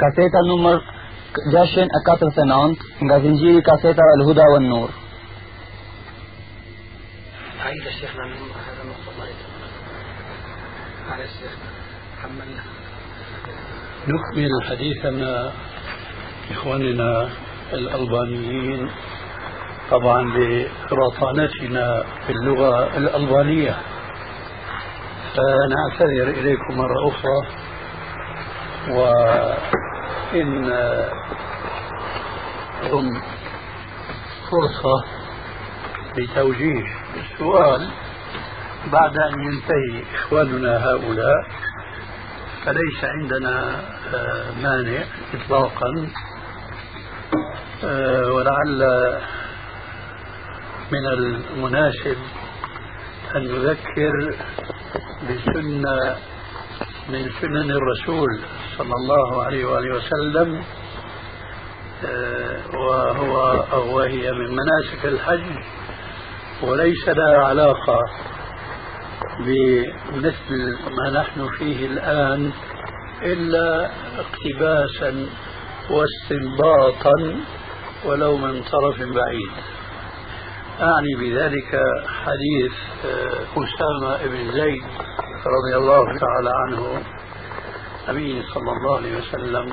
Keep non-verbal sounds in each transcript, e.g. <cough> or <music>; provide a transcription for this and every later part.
Kaseta numër 649 nga zinxhiri kasetave Al Huda wan Nur. عيد شيخنا من هذا الله على الشيخ حملنا نكمل حديثنا إخواننا الألبانيين طبعا برطانتنا في اللغة الألبانية. فنعتذر إليكم مرة أخرى وإن هم فرصة لتوجيه السؤال بعد أن ينتهي إخواننا هؤلاء فليس عندنا مانع إطلاقا ولعل من المناسب أن نذكر بسنة من سنن الرسول صلى الله عليه وآله وسلم وهو أو وهي من مناسك الحج وليس لها علاقة بمثل ما نحن فيه الآن إلا اقتباسا واستنباطا ولو من طرف بعيد. أعني بذلك حديث أسامة بن زيد رضي الله تعالى عنه النبي صلى الله عليه وسلم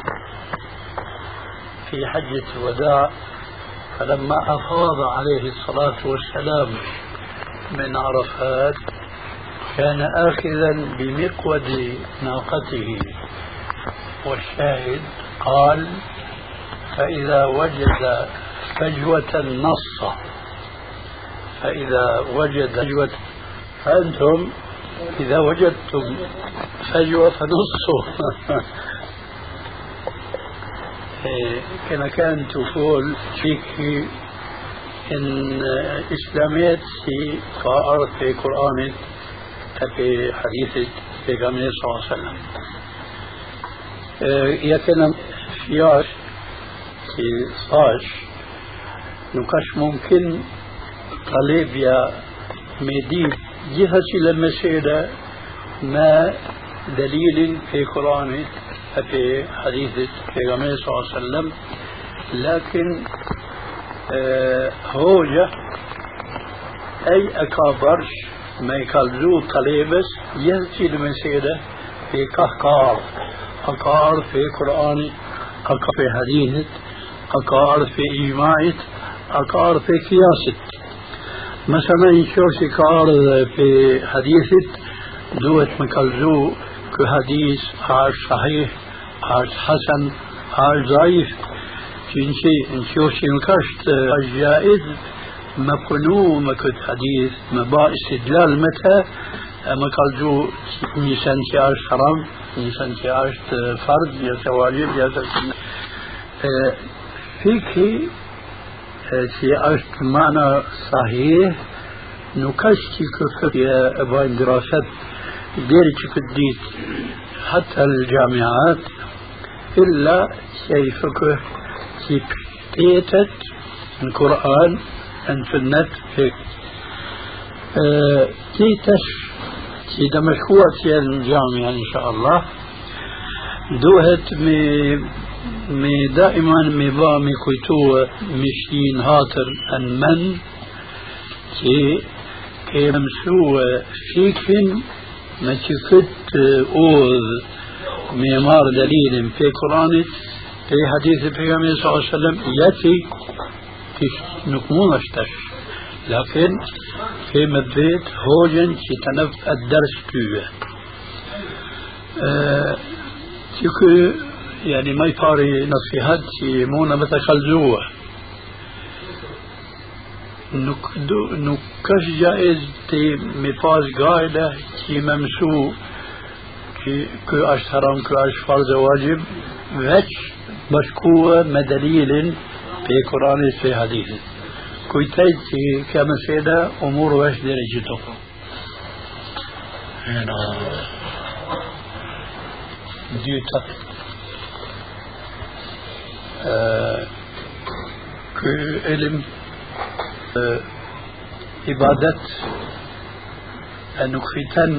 في حجة الوداع فلما أفاض عليه الصلاة والسلام من عرفات كان آخذا بمقود ناقته. والشاهد قال فإذا وجد فجوة نص فإذا وجد فجوة فأنتم إذا وجدتم فجوة فنصوا. <laughs> كما كان تقول فيك إن إسلاميت في قارة في قرآن في حديث في صلى الله عليه وسلم. يكن فياش في صاش نكاش ممكن طالب يا مدي جهة المسيرة ما دليل في قرآن في حديث في صلى الله عليه وسلم لكن هوجة أي أكابرش ما يكالزو طليبس يهتي المسيرة في كهكار أكار في قرآن أكار في حديث أكار في إجماع أكار في مثلا شو كار في حديث دوت مكالزو كحديث عاش صحيح عاش حسن عاش ضعيف شيء نشوف شيء مكشت جائز ما كنو ما كنت حديث ما با استدلال متى؟ ما قال نيسان عاش حرام نيسان عاش فرض يا واجب يا فيك عاش معنى صحيح نكشتي كفر يا أبوين دراسات ديرك كديت حتى الجامعات إلا شيء فقه كيف تيتت القرآن أن سنة هيك أه تيتش إذا مشروع في الجامعة إن شاء الله دوهت مي مي دائما مي با مي كويتو مشين هاتر أن من كي كي ممسوة فيكن ما تكت أوذ معمار دليل في قرآن في حديث النبي صلى الله عليه وسلم يأتي نكمون اشتش لكن في مبيت هوجن تنف الدرس كوه أه يعني ما يفاري نصيحات مونا متخلزوه نكش جائز تي مفاز قاعدة تي ممسو كو اش حرام كو اش فرض واجب وش مشكوة مدليل في قرآن في حديث. كويتايت كما سيدا أمور وش هنا ديوتا آه كو علم آه عبادة أنك فتن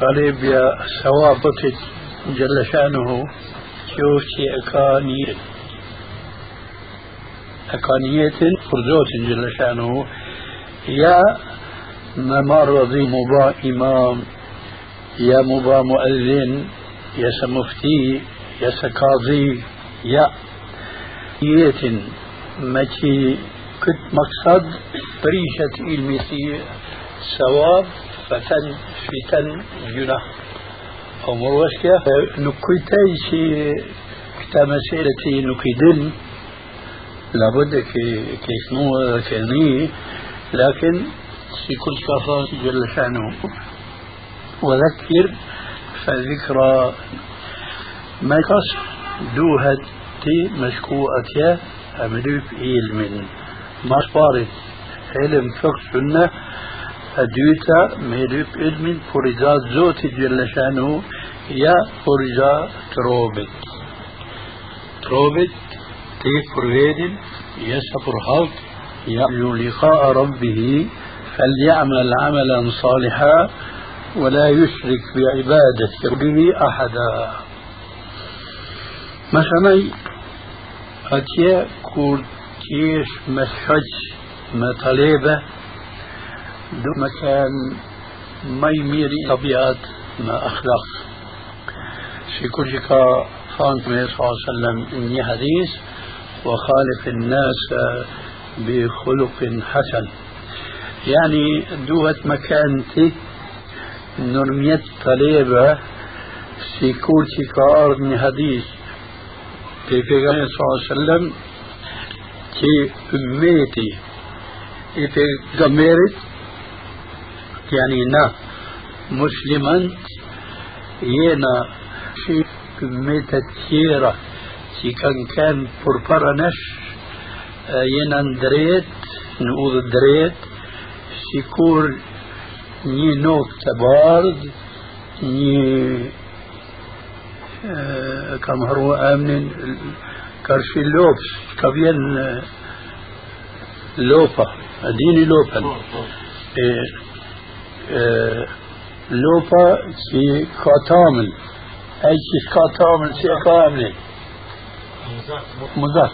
طالب يا ثوابتك جل شأنه شوفتي أكانية أكانية فرزوت جل شأنه. يا ممرضي مبا إمام يا مبا مؤذن يا سمفتي يا سكاظي يا يت متي كنت مقصد بريشة المسيح ثواب فتن فتن جناح أو مروشكا نكويتاي شي كتا مسألة نكيدن لابد كي كيسنو كني لكن في كل كفار جل شأنه. وذكر فذكرى ما يقص دوهد تي مشكوءة أملوك علم ما صارت علم فقه سنة أدويتا ملوك علم فرزا زوت جل شأنه يا فرزا تروبت تروبت تي فرغيدن يسفر هالك يرجو لقاء ربه فليعمل عملا صالحا ولا يشرك بعبادة ربه أحدا. مثلا أتيا كور كيش مسحج ما طليبة دو مكان ما يميري طبيعات ما أخلاق في كل شيء فانت صلى الله عليه وسلم إني حديث وخالف الناس بخلق حسن يعني دوت مكانتي نرميت طليبة سيكون شكار من حديث في پیغمبر صلى الله عليه وسلم كي أميتي في پیغمبرت يعني نا مسلما ينا شي أميتة كثيرة سي كان كان فرفرنش ينا دريت نقول دريت sikur një nokë të bardh, një كم هرو امن كرشي لوبس كبين لوبا ديني لوبا إيه، إيه، لوبا سي كاتامل. أي سي كاتامل سي كامل. مزاح.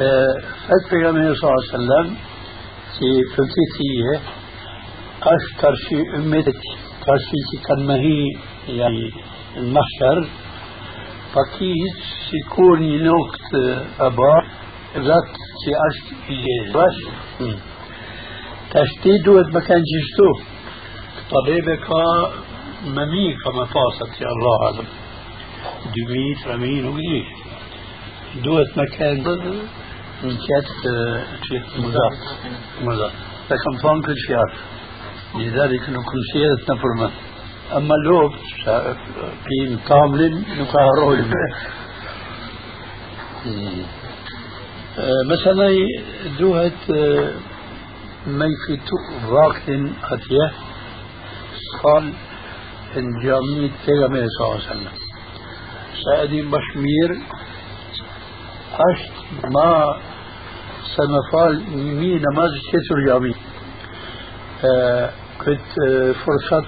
إيه، فتح صلى الله عليه وسلم سي فلسفية أش كرشي أمتك كرشي سي كان مهي كان يعني المحشر فكيس يكون نوكت أبا ذات شي أشك يجي باش. تشتيد ود مكان جشتو طبيبك ممي كما فاصت يا الله أعلم. دميت رمين وقديش دوت مكان. من كانت مضاف مضاف لكن فان كل شيء لذلك نكون سيادة نفرما أما اللوب في كامل نكاهرول مثلا دوهت في وقت أتيه قال إن جامعة پیغمبر صلى الله عليه وسلم سعدي بشمير أشت ما سنفال مي نماز كتر جامي. كنت فرصة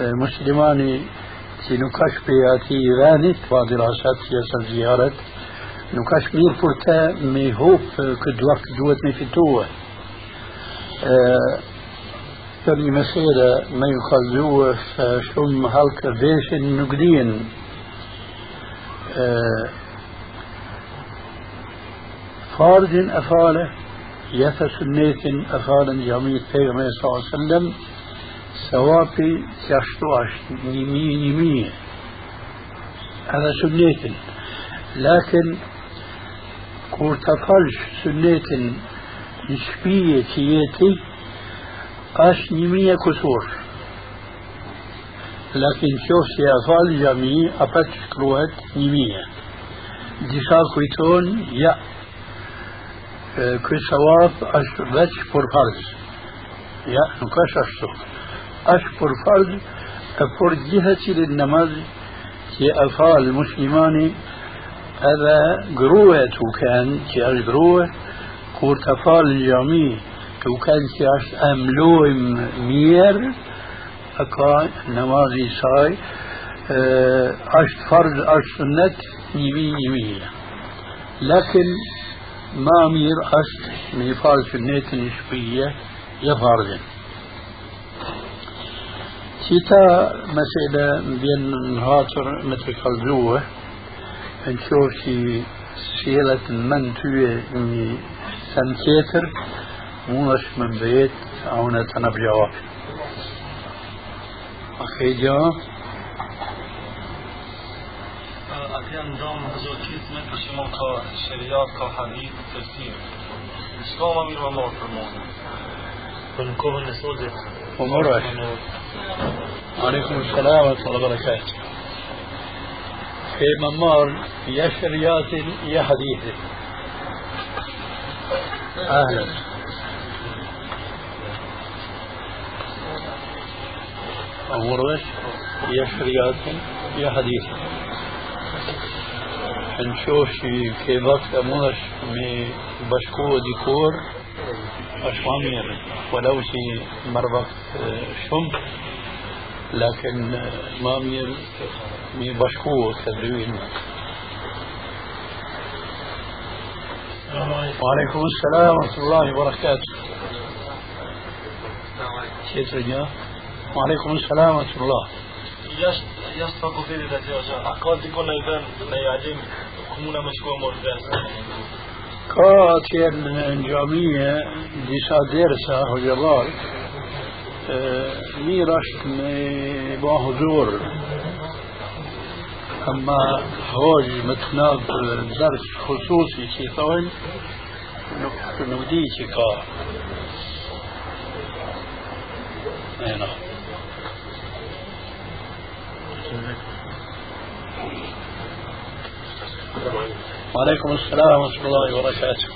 آه مسلماني في نكاش بياتي غانت ودراسات سياسة زيارة نكاش مير فرتا مي هوب كد وقت دوت مي فتوه كان مسيرة ما يخلوه شم هالك بيش النقدين. فرد أفاله يث سنيت أفالا جميع پیغمبر صلى الله عليه وسلم. ثوابي تشتو اشتي نيمي نيمي هذا سنيت لكن كورتاكال سنيت نشبيه تياتي اش نيمي كسور. لكن شوف سيافال جميع أبتش كروهت نيمية ديشا كويتون يا آه، كي سواف أش بش بورفالز يا نكاش أشتو أشكر فرض أفرض جهتي للنماز كي أفعل مسلماني هذا قروة وكان كي أجروة كورت أفعل الجميع وكان كي أملوهم مير أكا نمازي ساي أشت آه، فرض أشت سنة يبي يبي لكن ما مير أشت من فرض سنة نشبية يفرضن سيتا مسألة بين هاتر مثل كالزوة نشوف شي سيرة من توي سنتيتر مونش من بيت أخي ndonë në zotit me për që ka shëriat, ka hadith, të sirë. Shka ma mirë më marë për mundë? Për në kohën e sotit. Mërë عليكم السلام ورحمة الله وبركاته. في ممار يا شريات يا حديث أهلا. أمر يا شريات يا حديث نشوف شي كيفك مش مي بشكو ديكور. أشوامير ولو شي مربط شم. لكن ما مير مي بشكو تدوين. وعليكم السلام ورحمة الله وبركاته. شيت رجاء. وعليكم السلام ورحمة الله. Jashtë fakultetit atje që a ka dikon në i vend në i në gjamije disa dersa hoxhallar mirë është me ba huzur أما هوج متناب درس خصوصي شي ثوين نودي شي كا نعم وعليكم السلام ورحمة الله وبركاته.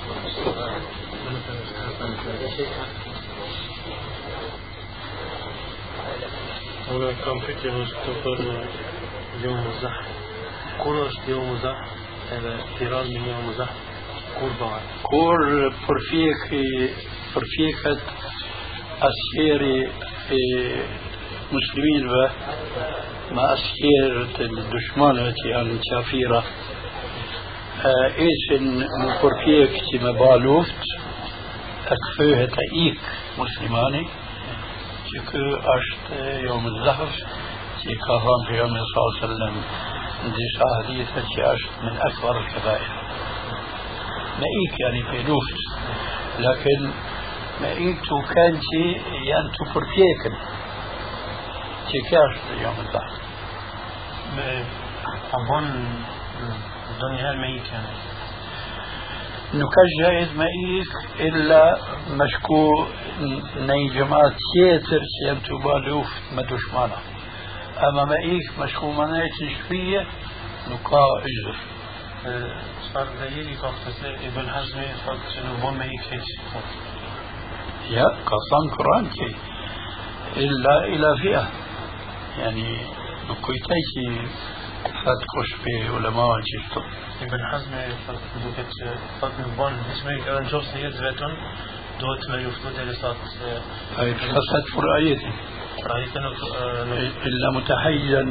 هنا كم فكرة مستقر يوم الزح كل يوم الزح اعتراض من يوم الزح كل بعد. كل فرفيك فرفيكة السيري مسلمين و ما أسير شافيرة إيش مفرفيك تما بالوفت أكفوه تأيك مسلماني تكو أشت يوم الزحف تكو في يوم صلى الله عليه وسلم ديش حديثة أشت من أكبر الكبائر. مئيك يعني في لوفت لكن مئيك كان شيء يعني يوم ka gjajt me ik illa me shku الدنيا هل ما نكجئز ما إلا مشكو ني جماعات كيتر سيبتو بالوف ما دوشمانا أما ما إيك مشكو ما نيتش فيه نكا إجر. صار زيني قصص ابن حزمي صار شنو بو ما إيك يا قصان قرآن كي. إلا إلى فئة. يعني نكويتاكي فات خوش بي ولا ما واجبته ابن حزم دوكت فات من بون اسمي كان جوف سيد زيتون دوت ما يفتو دي لسات اي فسات فرأيت فرأيت إلا متحيزا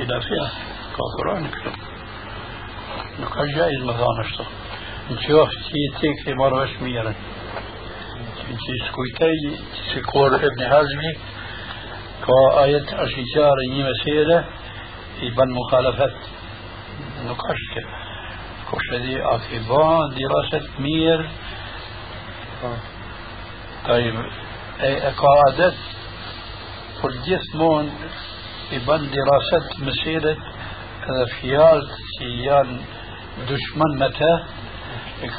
إلى فئة كافران كتب نقل جائز ما ظانشتو انتي وقتي تيكي مروش ميرا انتي سكويتاي تسكور ابن حزمي كآية أشجار نيمة سيدة في مخالفات نقاش كده. كوش دي أخي بان دراسة مير. طيب. أي اقاعدت فرديس مون ابن دراسة مسيرة خيال سيان دشمن متى؟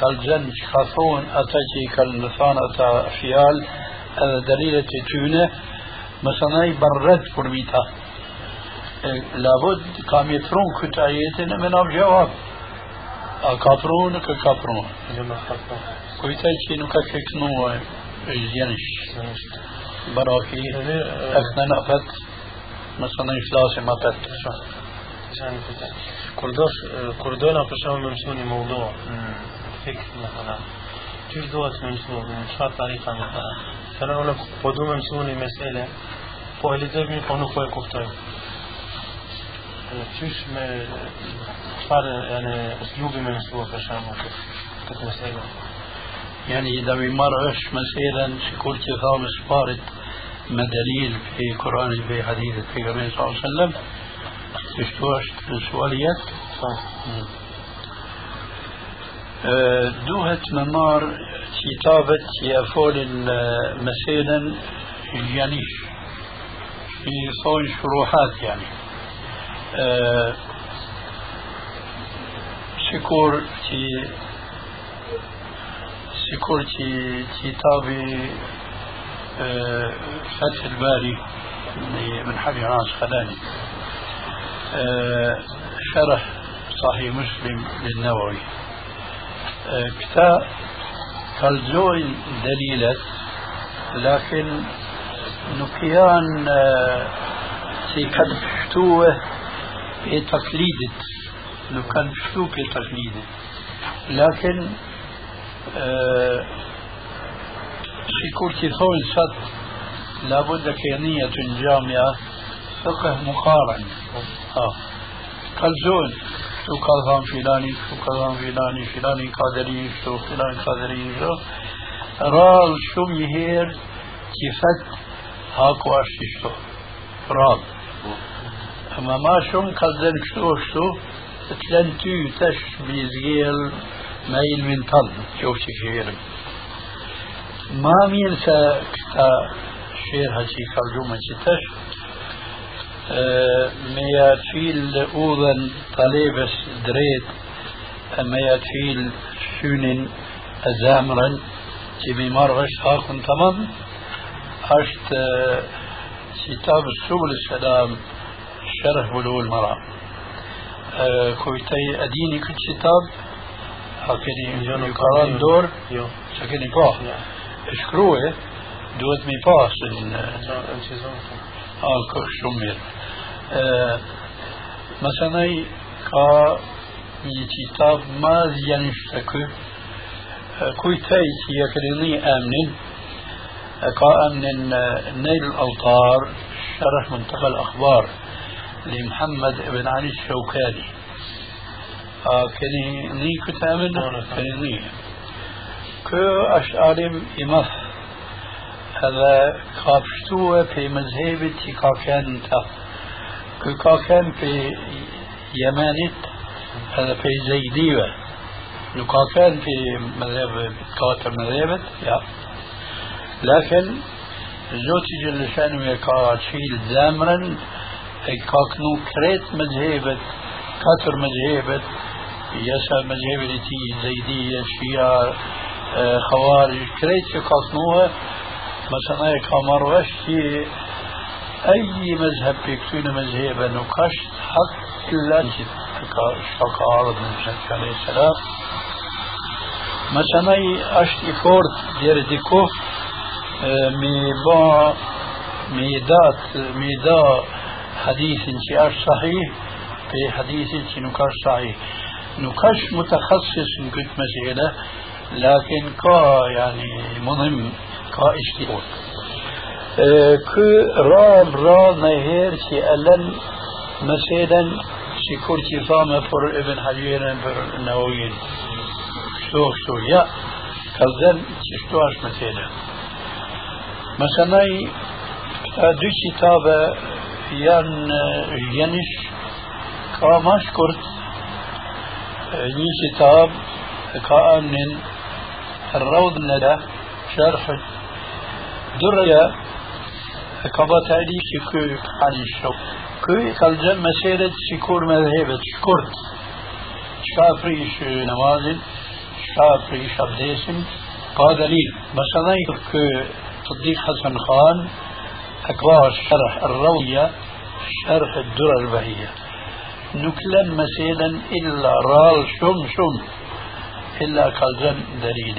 قال جن شخصون اتجي كالنسان أتا خيال. دليل تتونه مثلا برد فرميتا e e nuk e ka pru kujtaj që nuk ka keknu e zjenish baraki e kënë në fët mësë në i flasim atet كردوش كردونا بشام ممسوني موضوع فكر مثلا كيف دوت ممسون من شو طريقة مثلا فأنا أقول لك بدو ممسوني مسألة من yani uslubi me mësua për shembull këtë meselë. يعني إذا بمرش مثلا شكور كثام سبارت مدليل في قرآن في حديث في النبي صلى الله عليه وسلم تشتوش سؤاليات دوهت ممار كتابة يفول مثلا يعني في صون شروحات يعني شكور تي شكور تي كتابي أه فتح الباري من حبي راس خلاني أه شرح صحيح مسلم للنووي كتاب كالزوين دليلة لكن نكيان سي كان بشتوه في تقليدة لو كان بشتوه في تقليدة لكن في كل ثول سد لابد كينية جامعة فقه مقارن. آه. كالزون شو كلام فلاني شو كلام فلاني فلاني قادرين شو فلان قادرين شو؟ رال شو مهير كيفت هاكو اشتشتو رال. اما ما شو كالزن شتو شتو تلنتو تش بيزغيل ميل من طل شوف شكير ما مين سا كتا شير هاتي كالجومة تش ميات فيل أوذن طليبس دريت ميات فيل شونين زامرا تبي مرغش هاكن تمام أشت كتاب السبل السلام شرح بلوغ المرأة. كويتي أديني كل كتاب هكذا قران دور سكني باه اشكروه دوت مي باس آه شمير مثلا ka një qitab ma zjanisht të kë kujtej që ja kërini emnin ka emnin Nejl Autar شرح منتقى الأخبار لمحمد بن علي الشوكاني. آه كني ني أمن كني ني كو أشعارم إمف هذا كابشتوه في مذهبة كاكان كو كاكان في يمانت هذا في زيدية كاكان في مذهب كاتر مذهبت يا لكن زوتي جل شانه يكا تشيل زامرا كاكنو كريت مذهبت كاتر مذهبت يسا مذهب التي زيدية شيعة خوارج. كريت كاكنوها مثلا كامروش أي مذهب بيكتون مذهبا نكش حق لا شاك عارض من عليه السلام. مثلا أشتي فورت دير ديكو مي با ميدات ميدا حديث شي صحيح في حديث شي نكش صحيح. نكش متخصص كنت مسألة لكن كا يعني مهم كا اشتي كو راب راب نهير شي ألن مثلا شي كورتي فاما فر ابن حجير فر النوويين شو شو يا؟ كذن شو اش مثلا مثلا دو كتابة ين جنش كما شكرت ني كتاب كأمن الروض الندى شرح درية كبا تعليق كو عن الشوق كو كالجم مسيرة سيكور مذهبة شكرت شافريش نمازل شافريش أبديسم قا دليل مثلا كو صديق حسن خان أكبر شرح الروية شرح الدرر البهية. نكلم مثلا إلا رال شم شم إلا كالجن دليل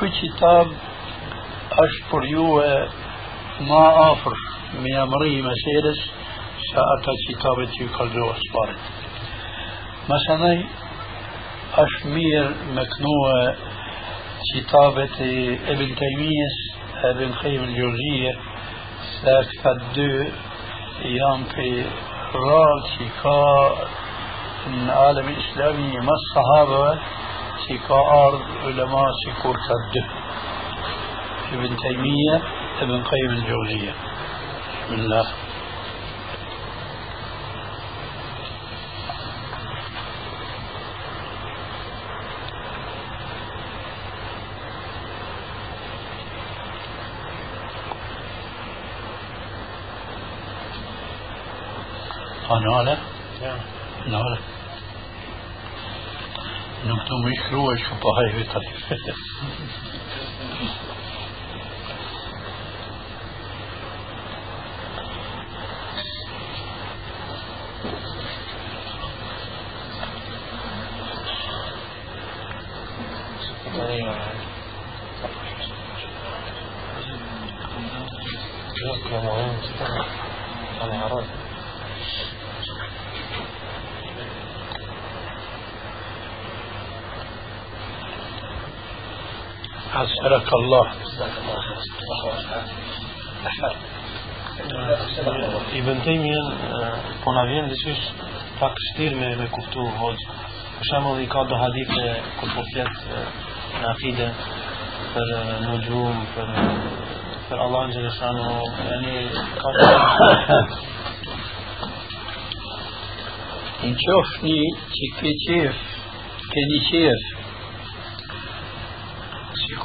كتاب أشبر يوه ما آفر. من أمري مسيرس ساعتا كتابتي كالجو أسبارت مثلا أشمير مكنوة كتابة ابن تيمية ابن قيم الجوزية ساكتا دو أيام في استقرار شيكا العالم الإسلامي ما الصحابة شيكا أرض علماء سيكور كده ابن تيمية ابن قيم الجوزية بسم الله ناله ناله نكتب مشروع شو طهي طيب أسألك الله Ibn Taymiyyah po na vjen dishësh pak vështirë me me kuptu hoxh. Për shembull i ka do hadithe kur po flet në akide për nujum, për për Allah në gjeleshanu, yani ka Në qofni që ke qef, keni qef, si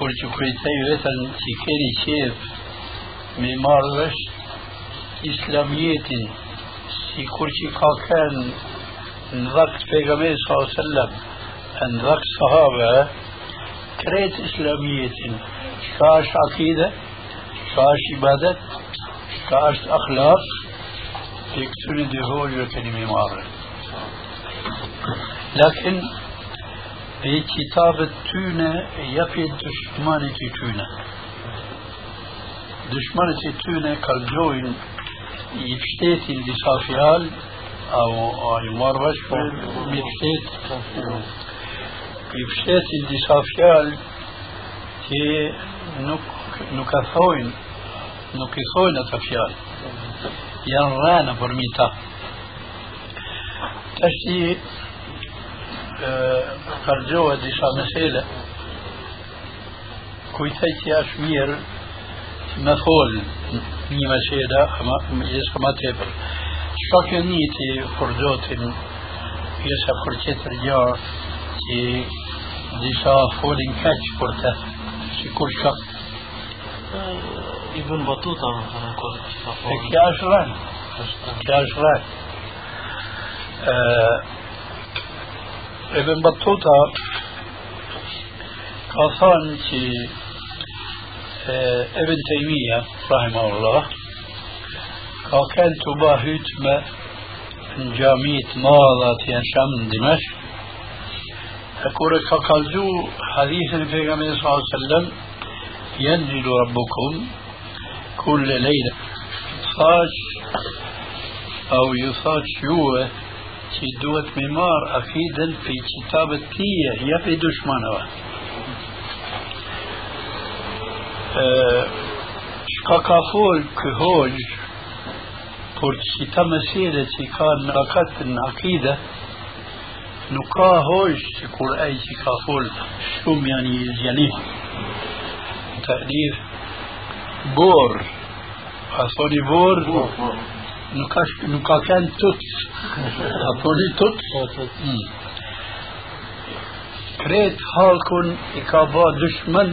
kur që kujtej vetën që keni qef me marrë vesh islamjetin, si kur që ka kënë në dhakt pejgamberi s.a.s. në dhakt sahabe, krejt islamjetin, shka është akide, shka është ibadet, shka është akhlaq, e këtëri dy hojë keni me marrë. لكن في كتاب التونة يفي دشمانة تونة؟ دشمانة تونة؟ كالجوين يبشتيت اللي فيال أو يمارش يبشتيت يبشتيت اللي فيال كي نك نكثوين نكثوين تفيال ينرانا برميتا تشتي فرجوها disa mesele kujtej që është mirë me fol një mesele ama jesë ma tepër çka kjo njëti për Zotin pjesa për qëtër gjarë që disa folin keq për të si kur shka Batuta më thënë kur e kja është rënë kja është rënë ابن بطوطة في ابن تيمية رحمه الله قال كانت باهتما جامية ماضة شام دمشق أقول فقالوا حديث النبي صلى الله عليه وسلم ينزل ربكم كل ليلة صاج أو يصاج شوه që duhet me marë akiden për kitabet tije, ja për dushmanëve. Shka ka folë kë hoqë, por që ta mesele që ka në akatën në akide, nuk ka hoqë që kur ai që ka folë shumë janë i zjanim. Të lirë, borë, a thoni borë, nuk ka nuk ka kanë tut apo li tut kret halkun i ka bë dushman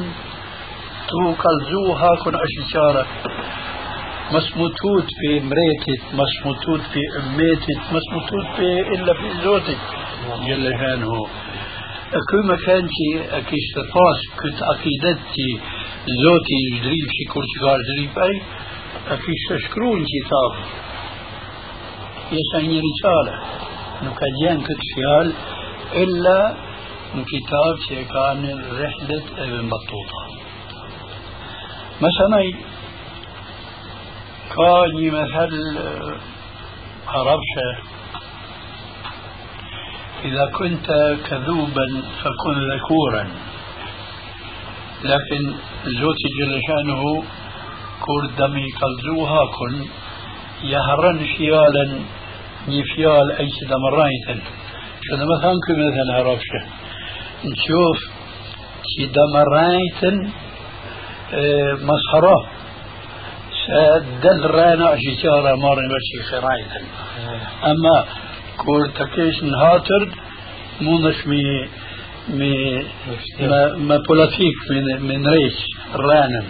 tu kalzu hakun ashqara مسموتوت في مريتت مسموتوت في أميتت مسموتوت في إلا في زوتك جل شانه كل ما كان شيء أكيد تفاس كنت أكيدتي زوتي جدريب شي كل شي جدريب أي أكيد تشكرون كتاب يسعى رسالة. نكجان كتفيال إلا من كتاب كان رحلة ابن بطوطة. مثلا كان مثل عربشة إذا كنت كذوبا فكن ذكورا. لكن زوتي جل شأنه كور دمي كالزوها كن يهرن شيالا një fjalë ai që dëmërrajtën që dhe më thanë këmë dhe në arabshë në qofë që dëmërrajtën مسخرة. دل رانا شجارة مارن بشي خرايتن أما كور تكيش نهاتر مونش مي مي ما, ما بولاتيك من من ريش رانن.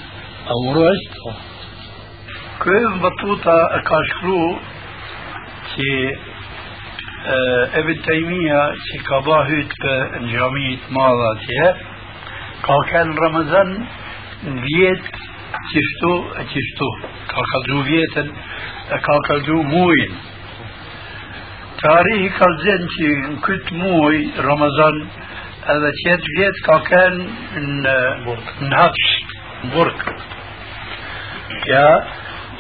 أو روش كيف بطوطة كاشكرو كي ابن تيمية e. Ka kaldu vjetën e ka kaldu muin. Tarihi ka zënë që në këtë muj, Ramazan, edhe qëtë vjetë ka kënë në, në hapsh, në burk. Ja,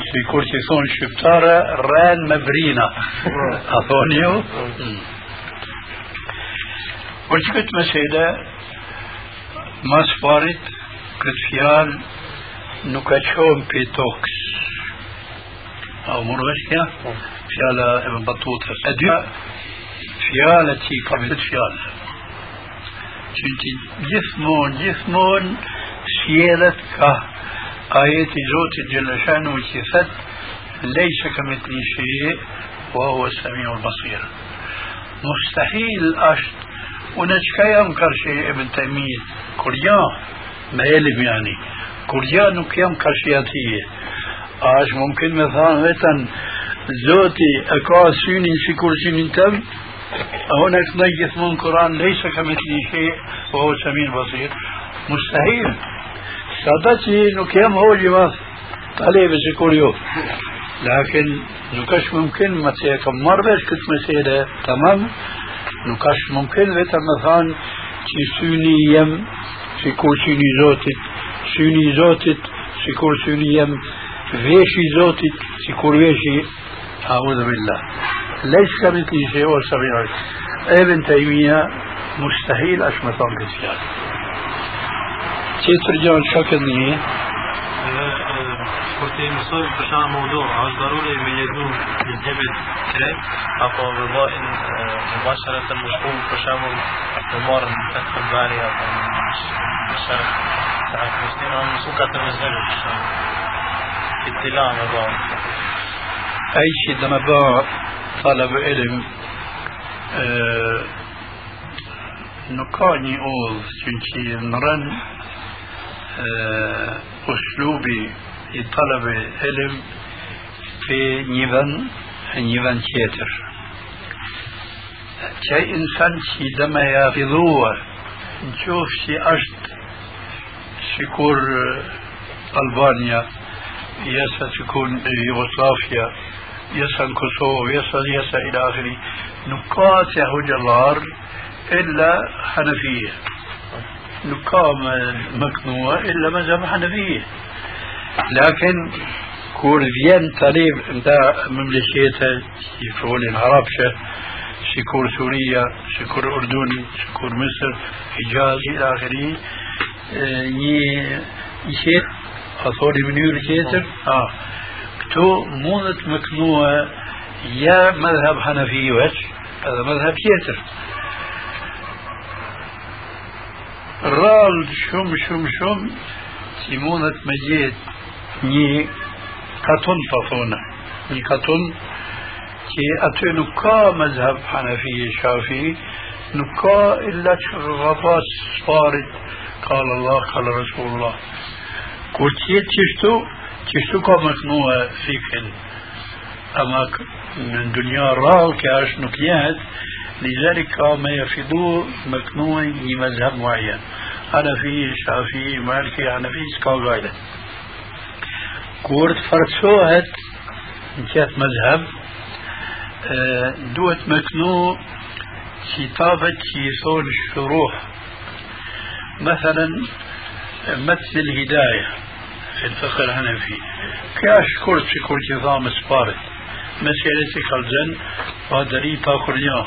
si kur që thonë shqiptare, rren me brina. A thonë ju? Por që këtë mesele, mas parit, këtë fjalë nuk e qohën për tokës. A u mërë vesh kja? Fjala e më batutës. E dy, fjala që i ka me të fjallë. Që që gjithmonë, gjithmonë, sjelet ka Zotit Gjeleshanu që thëtë ليس كمثله شيء وهو السميع البصير مستحيل أشت. ونشكا ينكر شيء ابن تيمية كريان ما يلم يعني. A është mumkin me thanë vetën Zoti e ka synin si kur synin tëm هناك نجس من القرآن ليس كمثله شيء وهو السميع البصير مستحيل سادتي نكيم هو جواز طالب سيكوريو لكن نكش ممكن ما تيكم مربش كنت مسيرة تمام نكش ممكن ويتا مثلا تي سوني يم سيكور سوني زوتت syni Zotit, syni jem veshi i Zotit, sikur veshi أعوذ بالله ليس كمثله شيء هو السميع ابن تيمية مستحيل أشمطان كتير كيف ترجعون شكل نية Kur të mësojmë për shama modo, a është daruri me jetu një gjebit krejt, apo vëllajnë mubashara të më shku për shama të marrë në këtë këmbari, apo në shërë ساعات مسلم عن مسوقة تنزل اطلاع مضاع أي شيء لما باع طلب علم أه أوز چونكي نرن أه آه، أسلوبي لطلب علم في نيفان نيفان تيتر كي إنسان شي دما يغضوه نشوف شي أشد شكور آه، ألبانيا يسا تكون يوغوسلافيا يسا كوسوفو يسا يسا إلى آخره. نقاطع هجا الله إلا حنفية. لقام مكنوع إلا ما ذبحنا به لكن كورديان طريب نتاع مملكيتها شكون العربشة شكون سوريا شكون اردني شكون مصر حجاز إلى آخره آه، يشي اصولي من يوركيتر آه. كتو موضة مكنوع يا مذهب حنفي وش؟ هذا مذهب كيتر Me gjetë një katon pa thona, një katon që aty nuk ka mazhab Hanafi Shafi, nuk ka illa që rrafat sparit قال الله قال رسول الله كوتشيت تشتو تشتو كما كنوا فيكن أما من دنيا رال كاش نكيات لذلك ما يفيدو مكنوع مذهب معين. أنا في شافعي مالكي أنا في سكال غايلة كورت فرسوهت كانت مذهب دوت مكنو كتابة يثون الشروح. مثلا مثل الهداية في الفقه الحنفي. كاش كورت في كل نظام سبارت. مسألة خلزن فادري باكرنيا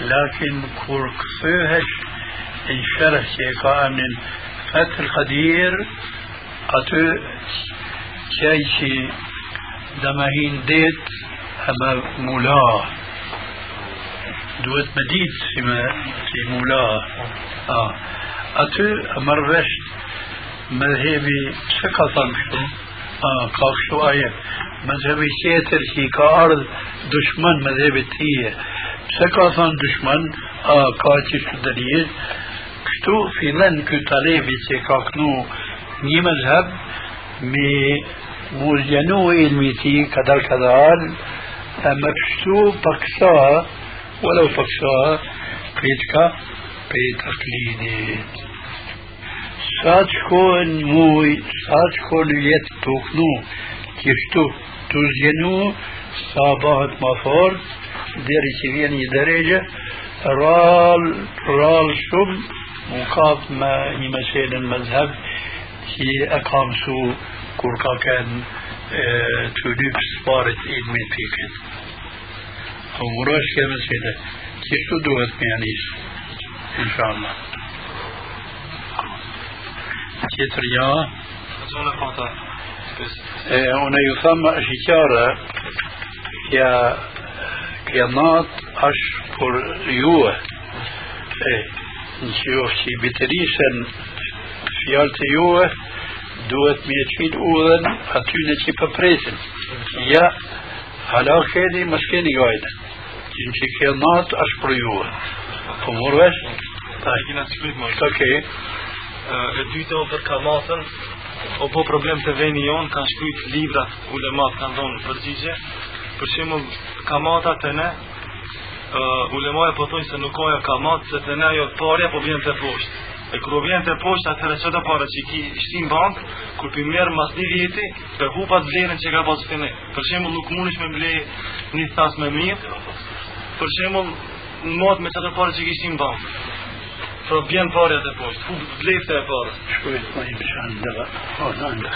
لكن كور كفوهش ان شرح شيكا من فتح القدير أتو شيء دمهين ديت أما me si mula a aty mërvesh mëdhebi pse ka thënë kështu a ka kështu aje مذهبي سيتر شي كارد دشمن مذهبي تيه سكا ثان دشمن آ كاتي شدريه كتو في لن كتالي بيتي كاكنو ني مذهب مي موزينو علمي تي كدال كدال اما كتو بقصا ولو بقصا بيتكا بيتقليدي ساتكون موي ساتكون يتوكنو كيفتو تزينو صابات مفور ديري سيفيني درجة رال رال شم مقاب ما يمثل المذهب في أقام سو كوركا كان توليب سبارة علمي بيكن أو مراش كما سيدة كيف تدوت ميانيس إن شاء الله تيتر يا هنا يسمى شكارة يا كيانات أشبر يوه نشوف شي بتريسن فيالت يوه duhet me qit udhën atyne që përpresin. Ja, hala keni, mos keni gajde. Që që ke natë është për juve. Po morvesh? Ta i kina shkryt më. Okej. E dyta për kamatën, o po problem të veni jonë, kanë shkryt librat, ulemat kanë dhonë përgjigje. Për shemull, kamata të ne, uh, ulemaja po thonë se nuk koja kamat, se të ne jo parja po vjen të poshtë. E kur vjen të poshtë atëherë çdo para që ki shtin bank, kur pi merr mas një viti, të hupat vlerën që ka pasur fillim. Për shembull nuk mundesh me ble një thas me mirë. Për shembull, mot me çdo para që ki shtin bank. Pro bjen parja të poshtë, ku blefte e parës? Shkojt pa po, i pëshanë dhe va, o da nga.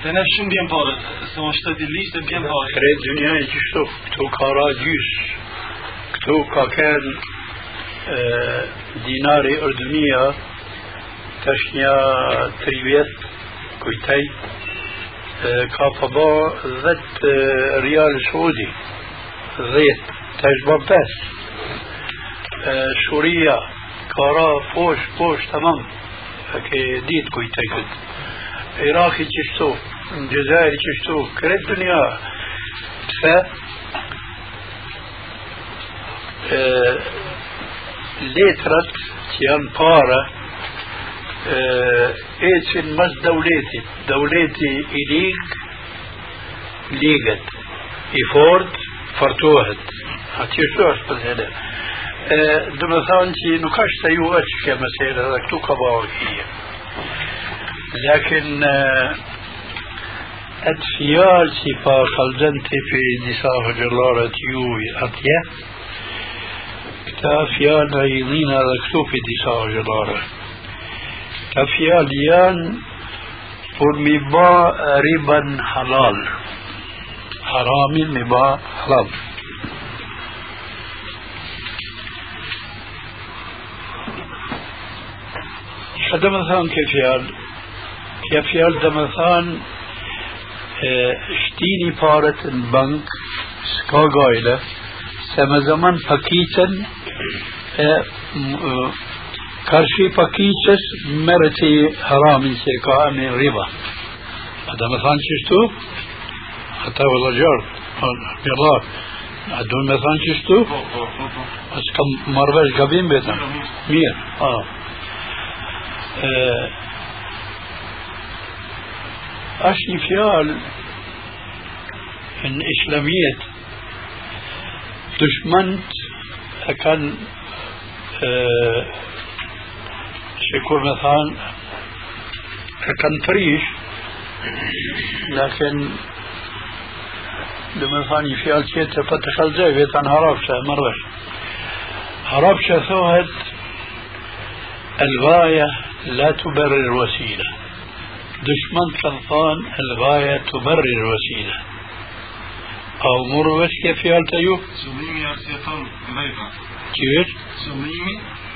Të ne shumë bjen parët, se më shtët i lishtë e bjen parët. Kretë dënja e qështu, këtu ka ra gjysë, këtu ka kënë dinari ërdënia, të është një tri vjetë, kujtaj, ka po përba dhëtë rjallë shodi, dhëtë, të është bërë. آه، شوريا كارا فوش فوش تمام. هكي ديت كوي تاكد عراقي تشتو الجزائر تشتو كره الدنيا ف ليترات تيان بارا ايشن مز دولتي دولتي اليك ليغت افورد فرتوهت. هاتي شو اشتغل هذا dhe me thonë që nuk është të ju është kjo mesele dhe këtu ka bëhë kje lakin atë fjalë që pa kalzente për disa hëgjëllarët ju atje Këta fjalë i dhina dhe këtu për disa gjëdare. Këta fjalë janë për mi ba riban halal. Haramin mi ba halal. Shtini paret në bank, s'ka gajle, se me zaman pakicën karshi pakicës merët i haramin që ka në riba. Ata me thanë qështu? Ata vëlla gjarë, mirlar. A du me thanë qështu? A s'ka marvesh gabim betëm? Mirë. A. një fjalë në islamijet دشمنت كان يكون مثلا كان فريش لكن لما ثاني في الكيت فتخل زي بيت عن هربشة مرة هربشة ثوهد الغاية لا تبرر الوسيلة دشمن كالطان الغاية تبرر الوسيلة أو كيف arsjeton vepra. كيف؟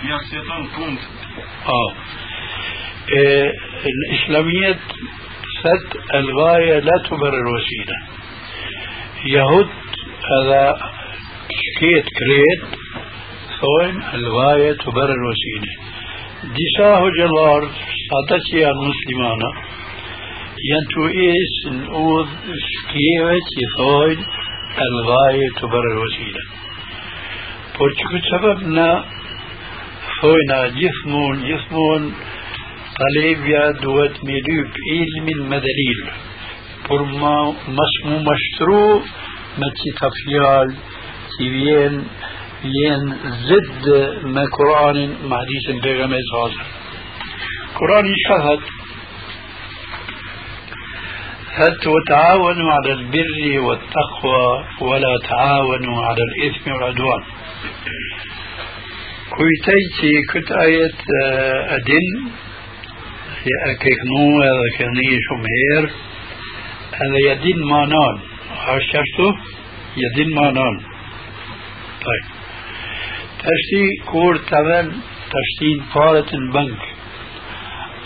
i arsjeton punë. آه. إيه الإسلامية ست الغاية لا تبرر الوسيلة يهود هذا كيت كريت ثوين الغاية تبرر الوسيلة ديساه جلار سادتي المسلمانة ينتو إيس نقول كيوت يثوين الغاية تبرر الوسيلة Por سببنا ثوينا جثمون جثمون طليبيا دوت ميلوب علم المدليل por ma mas mu mashtru me qita fjal që vjen zid me Kur'anin me hadisin pejgamber sallallahu Kur'ani shahad هل وتعاونوا على البر والتقوى ولا تعاونوا على الإثم والعدوان؟ كويتيتي كنت آية أدن يا أكيكنو هذا كان شمهير هذا يدين مانان عشرته يدين مانان طيب. تشتي كور تمن تشتين فارة البنك.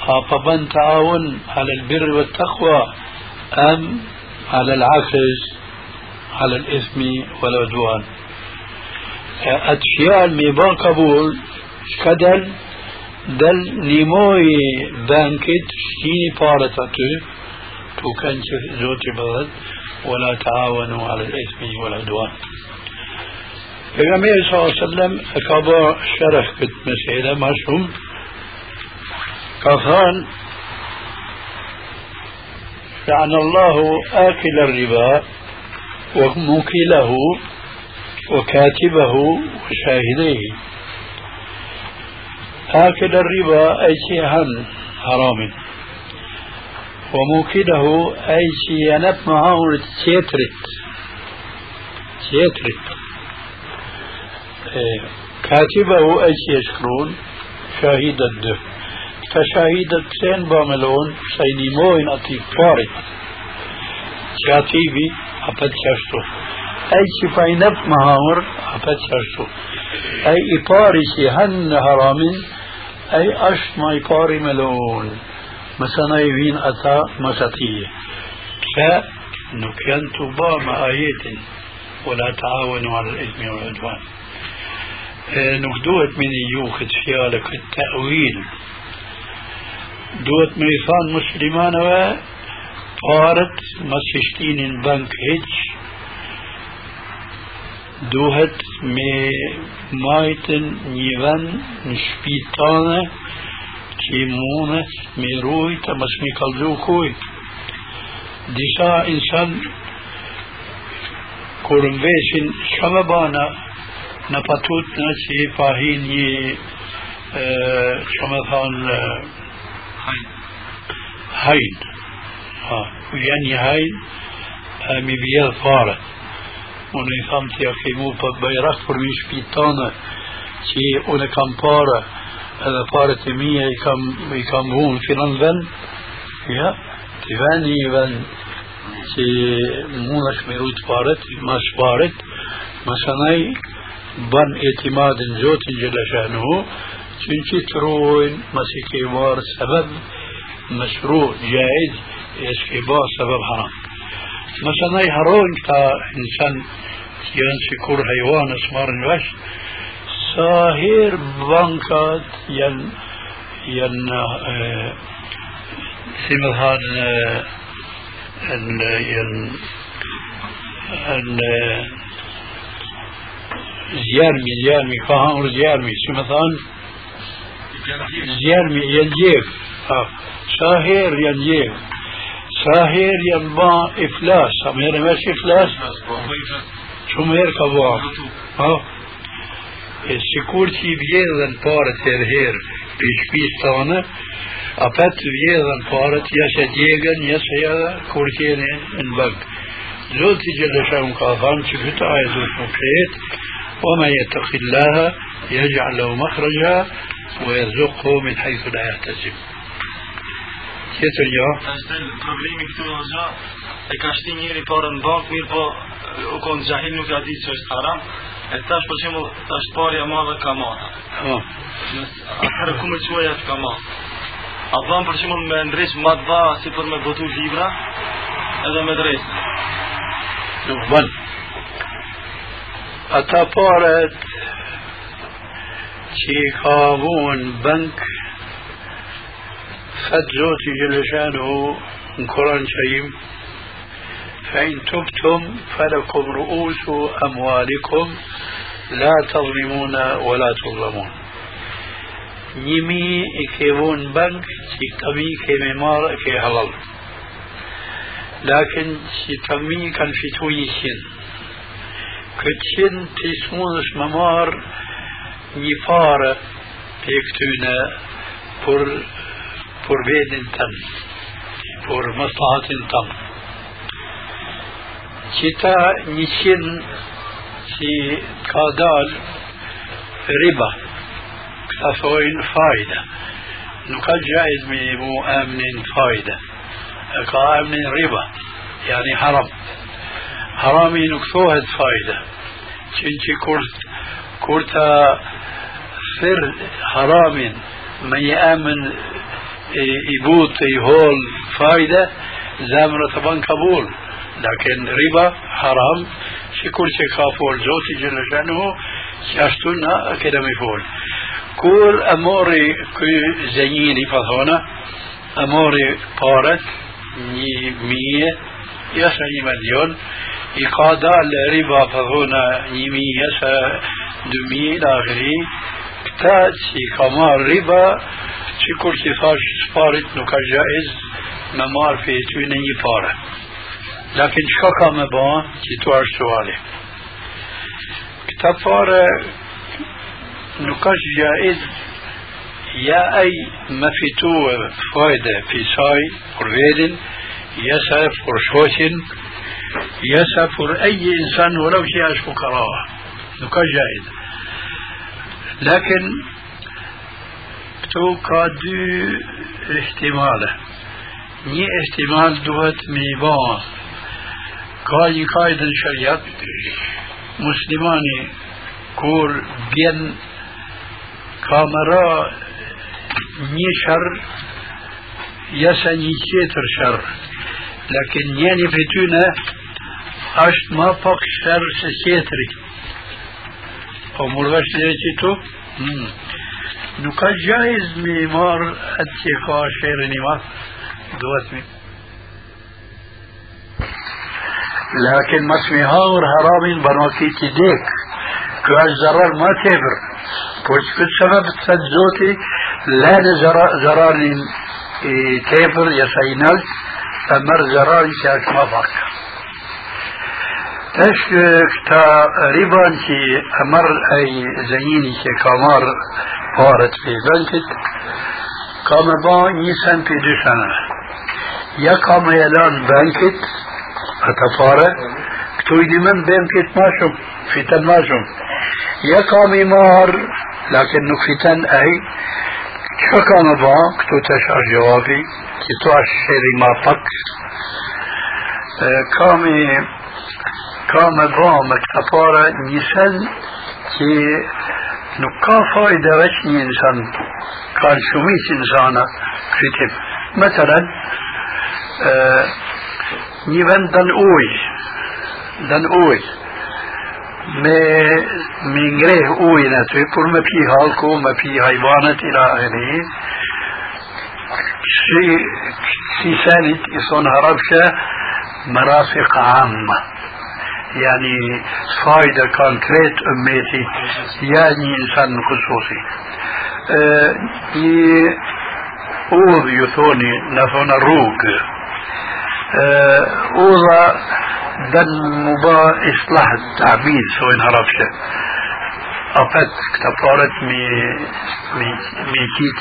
أبابن تعاون على البر والتقوى أم على العكس على الإثم والعدوان. أتشياء الميبان قبول كدل دل نيموي بانكت شتيني فارة أتو وكان زوجي بغض ولا تعاونوا على الإثم والعدوان. صلى الله عليه وسلم أكبر شرح كت مسألة مرسوم كفان لعن الله آكل الربا وموكله وكاتبه وشاهديه آكل الربا أي شيء حرام وموكله أي شيء ينب معه تيترت إيه. كاتبه شيء يشكرون شاهد الدف كشاهد سين باملون سيني موين أتي فارت كاتبي أبد شاشتو أي شيء فاينب مهاور أبد شاشتو أي إباري شيء هن هرامين أي أشت ما إباري ملون. مثلا يبين أتا مساتية فنكين تبا مع آيات ولا تعاونوا على الإثم والعدوان. نوك دوت من يوك تفيالك التأويل دوت ميثان مسلمان و طارت ما سشتين بنك هج. دوهت مي مايتن نيوان نشبيتانا كي مونت مي رويت ما سمي قلبو خوي ديسا إنسان كورنبيشن شمبانا në patut në që i pahin një që më thonë hajn ha, janë një hajn mi vjedh fare unë i thamë të ja kimu për bajrak për mi shpitane që unë kam pare edhe paret e mia i kam i kam hunë filan vend ja ti veni i vend që mund është me rujt paret mas paret mas anaj gjelashanu që në qitë rojnë mas i ke marë sebeb مشروع جائز يسكبا سبب حرام. مثلا هرون كتا انسان ينسي كور حيوان اسمار الوش ساهر بانكات ين ين سيمهان ان ين ان زيارمي زيارمي فهم زيارمي سيمهان زيارمي ينجيف ساهر ينجيف ساهر ينبا افلاس هم هنا ماشي افلاس شو e parët her her për shpisë tonë, apet vjedhen parët jasë djegën, jasë edhe kur kene në bëgë. Zoti Gjellëshan ka thënë që këtë aje duhet më وما يتق الله يجعل له مخرجا ويرزقه من حيث لا يحتسب. Tjetër jo. Problemi këtu është e ka shti njëri parën në bankë, mirë po u konë gjahil nuk ja di që është haram, E tash për shembull tash parja madhe kamata. Po. Atëherë ku më quaj atë kamat? A bën për shembull me ndriç më të dha si për me botu libra edhe me drejt. Nuk bën. Ata paret që i ka avun bank thët zoti gjeleshanu në فإن تبتم فلكم رؤوس أموالكم لا تظلمون ولا تظلمون njimi i ke vonë në bank që këmi kemi marë e ke halal lakin që këmi kanë fitu një qinë këtë qinë të smundës më marë një pare për këtyne për për vedin tëmë për maslahatin tëmë që ta një qinë që ka dalë riba أثوين فايدة نقد جائز من مو أمن فايدة كأمن ربا يعني حرام حرامي نكثوهد فايدة. چنچه كرت كرتا سر حرام من يأمن يبوط يهول فايدة زامرة طبعا قبول. لكن ربا حرام. شكل شكافول زوتي جل شأنه شاشتنا كده مفول e mori ky zënjini pa thona e mori paret një mije jashtë një milion i ka dalë riba pa thona një mije jashtë dy mije në akhiri këta që i ka marë riba që kur që thash sparit nuk ka gjaiz me marë për ty në një pare lakin qka ka me ba që tu ashtë suali këta pare نقاش جائز يا أي إنسان ولو شيء فقراء نقاش جائز لكن تو كادو احتماله. ني احتمال دوت ميبان. كاي قايد شريعة مسلماني كور بين më ra një shër jesa një tjetër shër lakin njeni për tyne është ma pak shër se tjetëri po mërvesh të që tu hmm. nuk ka gjaiz mi marë atë që ka shërën i ma duhet mi لكن ما اسمها حرام بنوكي تديك كواش ضرر ما تبر وش سبب تسجوتي لا زرار تيبر يسينال فمر زرار شاك مفاق إيش كتا ريبان كي أمر اي زيني كي كامار بارت في بنكت كام با نيسان في سنة يا كام يلان بنكت اتفاره كتو من بنكت ماشم في تن ماشم يا كام مار لكن نكفتن أي شو كان با؟ كتو تشعر جوابي كتو الشيري ما فك كامي كام با مكتفارة نيسان كي نكا فايدة وشني إنسان كان شميس إنسانا كتب مثلا نيفن دن أوي دن أوي me me ngreh ujin aty për me pi halku, me pi hajvanet ila ahiri si si senit i thonë harabshe مرافق عامة يعني فايدة كونكريت أمتي يعني إنسان خصوصي. أه أوض يثوني نثون الروق أه أوضا دن مبا إصلاح التعبيد سوى انهربشه أفت كتفارت مي مي مي كيت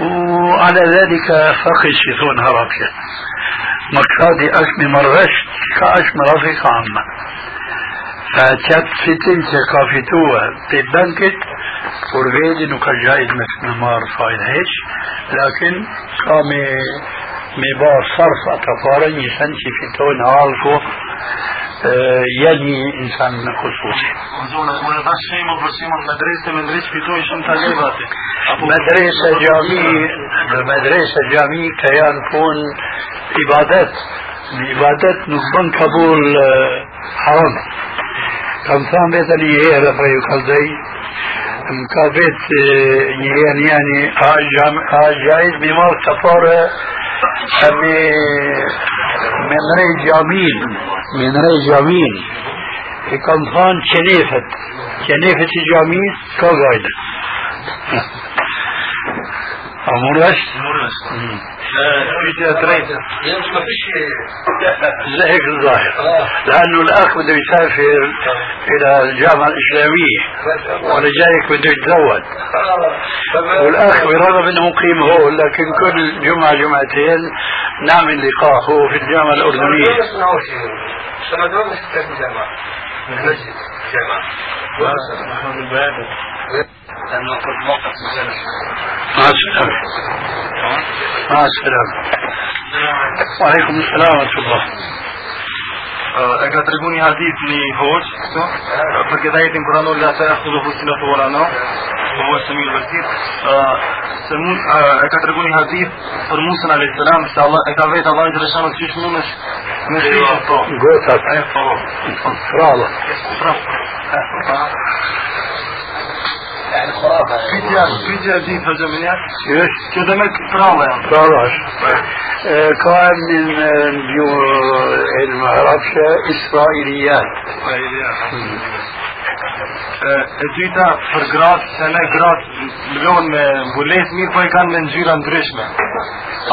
وعلى ذلك فقش يثون هربشة. مقصادي أشمي مرغش كأش مرافق عامة فكانت فتن كافتوها ببنكت ورغيدي كان جايز مثل مار فايد هيش لكن قامي مبار صرف أتفارا يسان شفتون عالفو يعني إنسان خصوصي مدرسة جامعي مدرسة جامعي كيان فون عبادات العبادات نقبن قبول حرام Kam thënë vetë një herë për ju kalzoj, më ka vetë një herë njani, a, gjajz mi marë të fare me, me nërej gjamin, me nërej gjamin. E kam thënë qenefet, qenefet i gjamin, ka gajde. A mërë është? Mërë është. في دريته ما فيش زي هيك الظاهر لأنه الأخ بده يسافر إلى الجامعة الإسلامية وأنا جايك بده يتزوج. والأخ برغم إنه مقيم هون لكن كل جمعة جمعتين نعمل لقاء هو في الجامعة المسجد الجامعة لأنه قد موقف مع السلامه مع السلامه وعليكم السلام ورحمه الله e ka tregu një hadith një hoq, këto, për këtë ajetin kuranor la ta yakhudhu husna wala no, wa huwa samiul basir. Se mund e ka tregu një hadith për Musa alayhis salam se Allah e ka vetë Allah i drejton se çish mundesh me shpejtë po. Gotat. Ai po. Bravo. Bravo. يعني خرافة Pyetja, pyetja e ditë hoxha më njëherë. Qysh? Kjo dhe me prallë janë. طرش كان من بيو المعرفش إسرائيليات e dyta për gratë, se ne gratë mlohen me mbulet mirë, po e kanë me ngjyra ndryshme.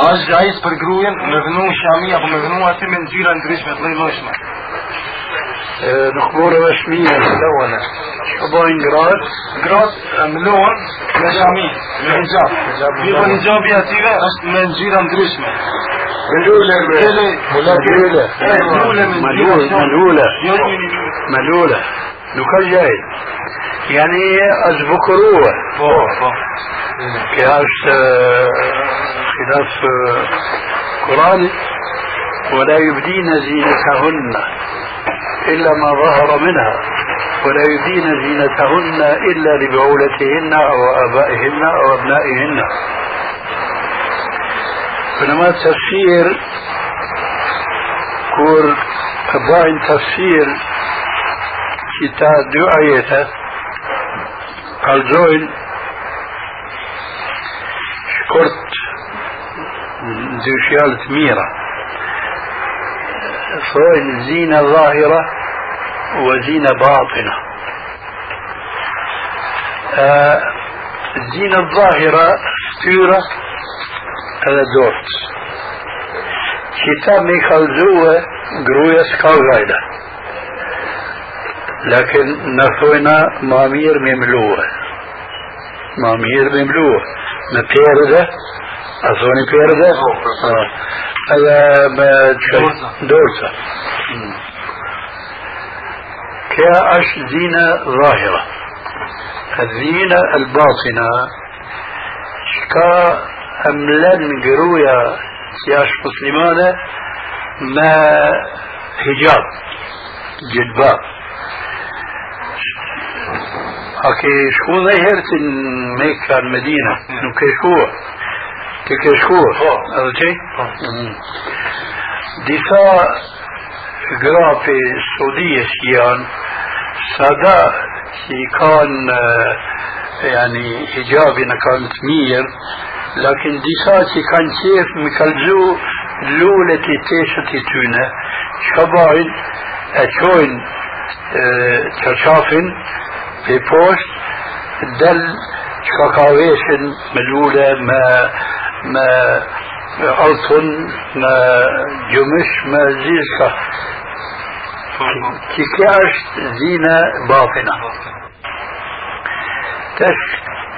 A është gjajis për grujen me vënu shami apo me vënu aty me ngjyra ndryshme të lloj-llojshme. نخبور رسمية ملونة شباين جراد me hijab. Mi po hijabi atyve është me ngjyra ndryshme. ملولة ملولة Eh, ملولة. ملولة. ملولة نكال جاي يعني po. كهاش خلاف قرآن ولا يبدين زينتهن إلا ما ظهر منها ولا يبدين زينتهن إلا لبعولتهن أو آبائهن أو أبنائهن. فلما تفسير كور أباين تفسير كتاب دعايته قال زوين شكرت ذو شيالة ميرة. فوين زينة ظاهرة وزينة باطنة. آه الزينة الظاهرة ستورة هذا دورت كتاب ميخالزوه قروية سكاوغايدة لكن نثونا مامير مملوه. مامير مملوه. مبيردة أثوني بيردة آه. هذا ما مم. كأش زينة ظاهرة. الزينة الباطنة. شكا أملن قرويا سياش مسلمانة ما حجاب. جلباب أكي شو ظهرت مكة المدينة. نكي شو تكي شو هذا شيء دفاع قرافة السعودية شيان سادا شي كان آه، يعني حجابنا كانت مير لكن دفاع شي كان كيف مكالزو لولة تيشة تونة شباين أتشوين تشافن في بوست دل شكاكاويشن ملولة ما ما ألطن ما جمش ما زيزكا كيكاش زينة باطنة. تش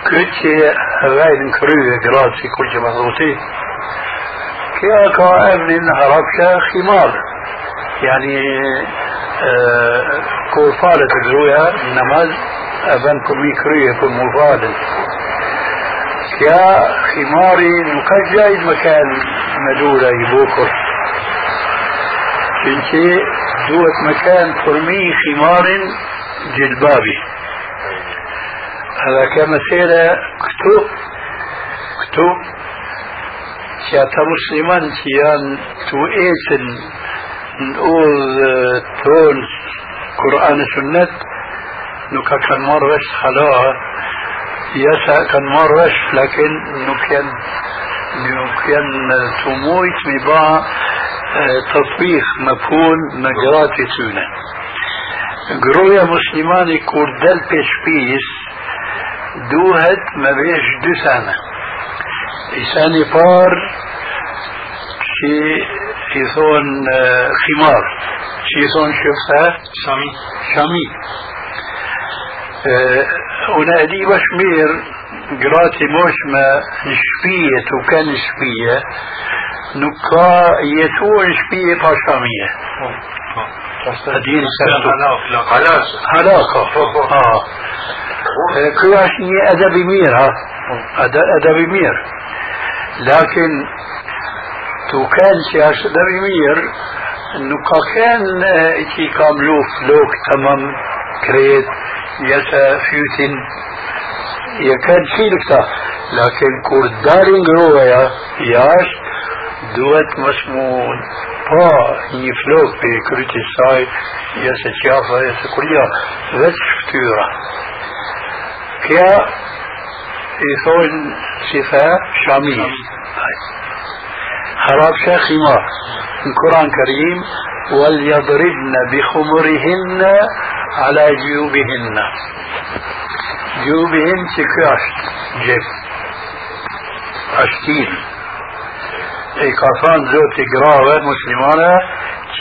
كنتي غاين كروية قراتي كل مضغوطي كيا قائم من هربشة خمار. يعني آه كورفالة الرؤيا نماز أبن كمي كروية كم مفادن كيا خماري نكجاي مكان مدولة يبوكر. كنتي دوت مكان فرمي خمار جلبابي. هذا كما سيرة كتو كتو شاتا مسلمان شيان تو إيتن نقول تون قرآن سنة. نكا كان مرش خلا يسا كان مرش لكن نكين نكين تمويت مبا تطبيق مفهوم نجرات سنة. قرويا مسلماني كوردل بيش دوهت ما بيش دو سنة. إساني فار شي يثون خمار. شي يثون شفتها شامي شامي ونادي بشمير قراتي موش ما شبية وكان شبية. نكا يثون شبية فاشامية هدين سبتو. علاقة آه. كلاشني أدبي مير ها أدبي مير. لكن تو كان أدبي مير. كان إتي كاملوف لوك تمام. كريت. يسا فيوتين. يكاد شيلكتا لكن كوردارين جرويا ياش دوت مسمون. با يفلوك بكريتي ساي. يسا تشافا يسا كليا ذات فتورة كيا يثون صفة شامية حراب خمار القرآن الكريم وليضربن بخمرهن على جيوبهن. جيوبهن تكاشت جيب. أشتين اي كافان زوت قراوة مسلمانة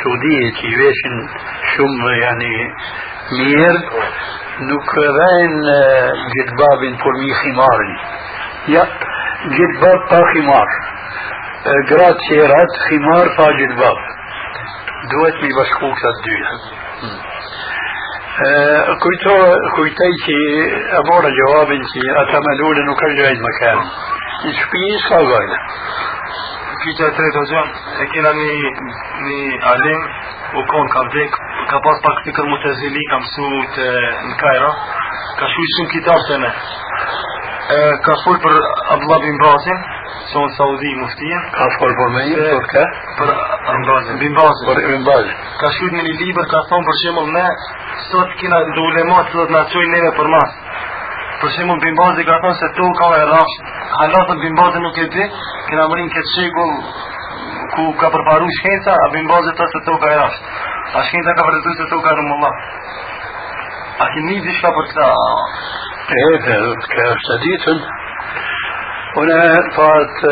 چه هشت كردان يشتشمين جيت سن دوت فرمي دوت ميريش جدباب شك رال شم حتى السعودية السعودية تيويشن شم يعني مير نكرين جدباب فرمي خمار يا جدباب با خمار قرات سيرات خمار با جدباب دوت مي Pyqe e tretë o gjënë, e kena një, një alim, u konë ka vdek, ka pas pak fikër mu të zili, ka mësu të në Kajra, ka shuj shumë kitab të ne. E, ka shkoj për Abdullah bin që unë Saudi muftien. Ka shkoj për me i, për ka? Për bin Bazin. Për bin Ka shkoj një liber, ka thonë për shemull ne, sot kena do ulemat, sot na qoj neve për mas. Për shemull bin Bazin ka thonë se to ka e rafshë, Allah thot bimbazi nuk e di, këna mërin këtë shekull ku ka përparu shkenca, a bimbazi të se toka e rasht. A shkenca ka përdetu se të toka në Allah. A ki një dishka për këta? E, dhe, ka është të ditën, une pat,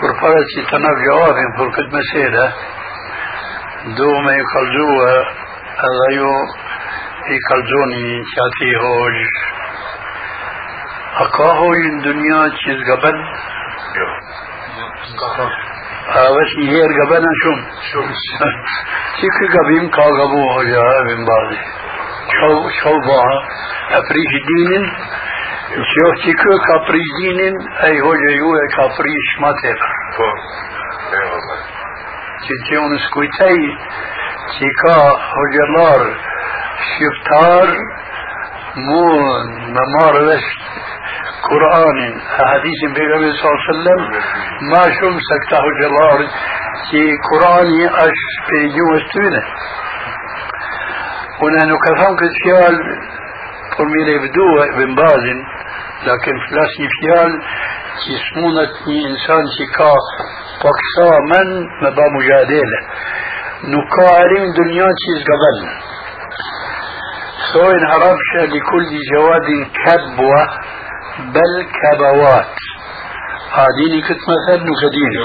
për pare që të në gjavabin për këtë mesele, do me i kalzua edhe ju i kalzoni që ati hoqë a vesh një herë gaben në shumë shumë që kë gabim ka gabu hoja e bazi qau baha e prish dinin شوف تيكو كابريزين اي هو جيو كابريش ما تفر تيجون سكويتي تيكا هجلار شفتار مون ممار وش قرآن حديث بيغمبر صلى الله عليه وسلم ما شم سكتا هجلار تي قرآن اش بيجو استونه هنا نكفهم كتفيال فرمي يبدو ابن بازن لكن فلاسني فيال që smunët një insan që ka paksa men me ba mujadele nuk ka arim dënja që zgaben thojnë arabsha likulli gjawadin kabwa bel kabawat a dini këtë më thënë nuk e dini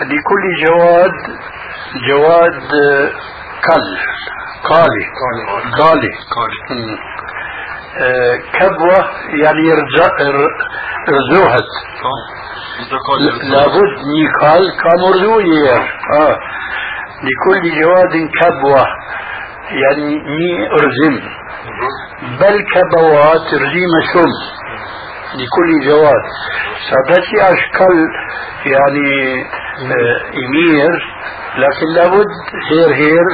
لكل جواد جواد كل قالي قالي قالي كبوة يعني رزوهت. لابد نيكال كامرزوية آه. لكل جواد كبوة يعني مي أرزم بل كبوات رزيم شم. لكل جواد. سادتي أشكال يعني آه، إمير. لكن لابد هير هير.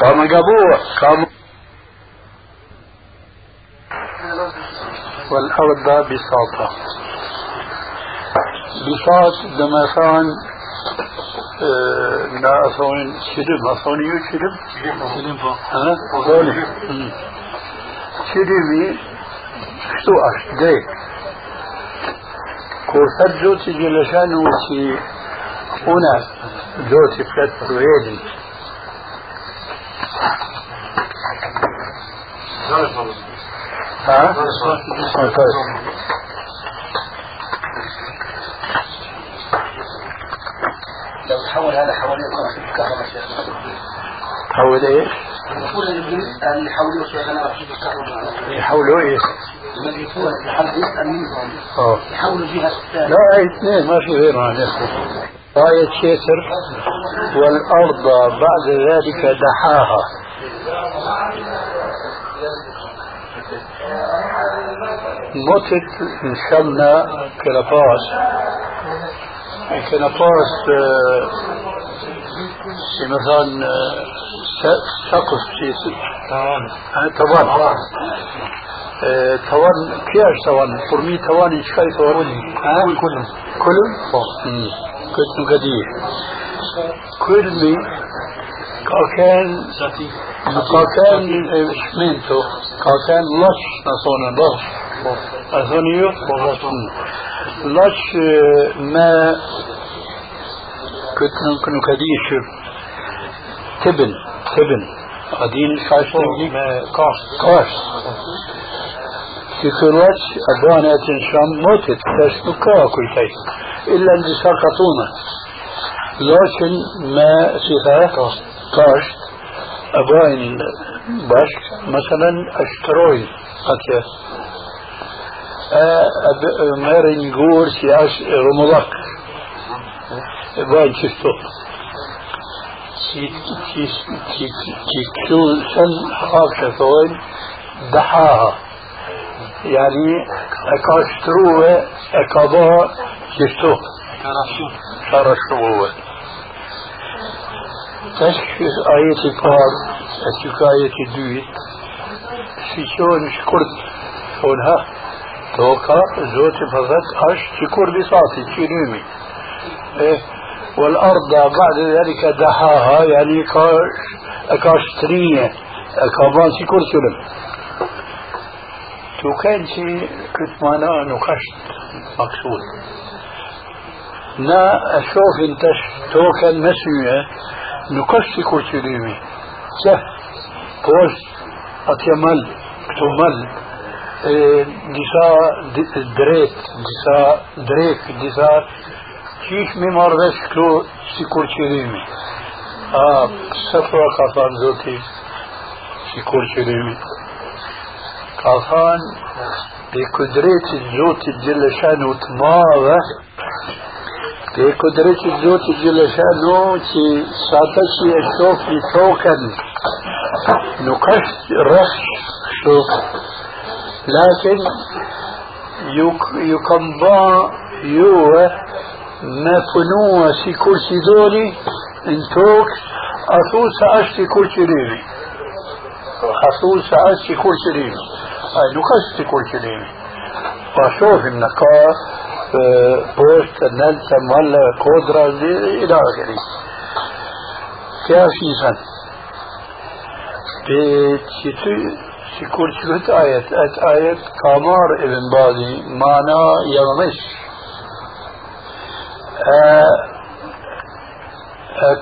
كما قبوة. كما والأرض بساطة. بساط دمثان لا أصون شدم أصون يو شدم شدم قولي شدمي شتو أش ديك كورفت جوتي جلشان وشي هنا جوتي فلت ويلي ها؟ تحول هذا حوالي الكهرباء شيخنا تحول إيش؟ المفروض إن اللي يحولوا شيخنا رشيد الكهرباء يحولوا إيش؟ لما يكون الحد يسال منهم آه. يحولوا جهة الثانية لا اثنين ما في غير عن آية شيسر والأرض بعد ذلك دحاها. متت نشلنا كرفاس كرفاس آه، شي مثلا سقف شي طبعا طوان آه، طوان كيف طوان فرمي طوان إيش كاي طوان كل كل كل كنت قدير كل مي كان كان شمنتو كان لش نصونا لش أثنيو لش ما كنت نكون كديش تبن تبن. قديم كاش كاش. كاش. في كل وقت أبانا تنشام موتت. بس نكا كل شيء. إلا اللي سقطونا لكن ما فيها كاش. أباين باش مثلا أشتروي. أتيا. أب مارن جور سياس رمضاك باين شفتو تكشو سن حاكشة ثوين دحاها. يعني أكاشتروه أكابا شفتو شرشوه. تشكي آية بار أتيك آية دويت. شيشون شكرت. شونها توكا زوتي فضت أش شكر بصاصي تشينومي إيه والأرض بعد ذلك دحاها يعني كاش أكاشترية أكابان شكر شلم تو كان شيء كنت معناه نقشت مقصود نا ديسا دريت ديسا دريك ديسا چیش می ماردش کلو سیکور چیریمی آه سفر کافان زوتی سیکور چیریمی كافان بقدرة الزوت جل شانه تماوة بقدرة الزوت جل شانه تي ساتشي الشوف توكن نقش رش شوف لكن يك يكمبا يوه ما فنوه سي كرسي دولي انتوك أثوس أشتي كرسي ريمي أثوس أشتي كرسي ريمي هاي نقص كل كلمة وأشوف النقاء بوست نلتا ملا قدرة إلى آخره. كيف إنسان بتشتي شكل شكل آية أت آية كامار ابن بازي معنى يغمش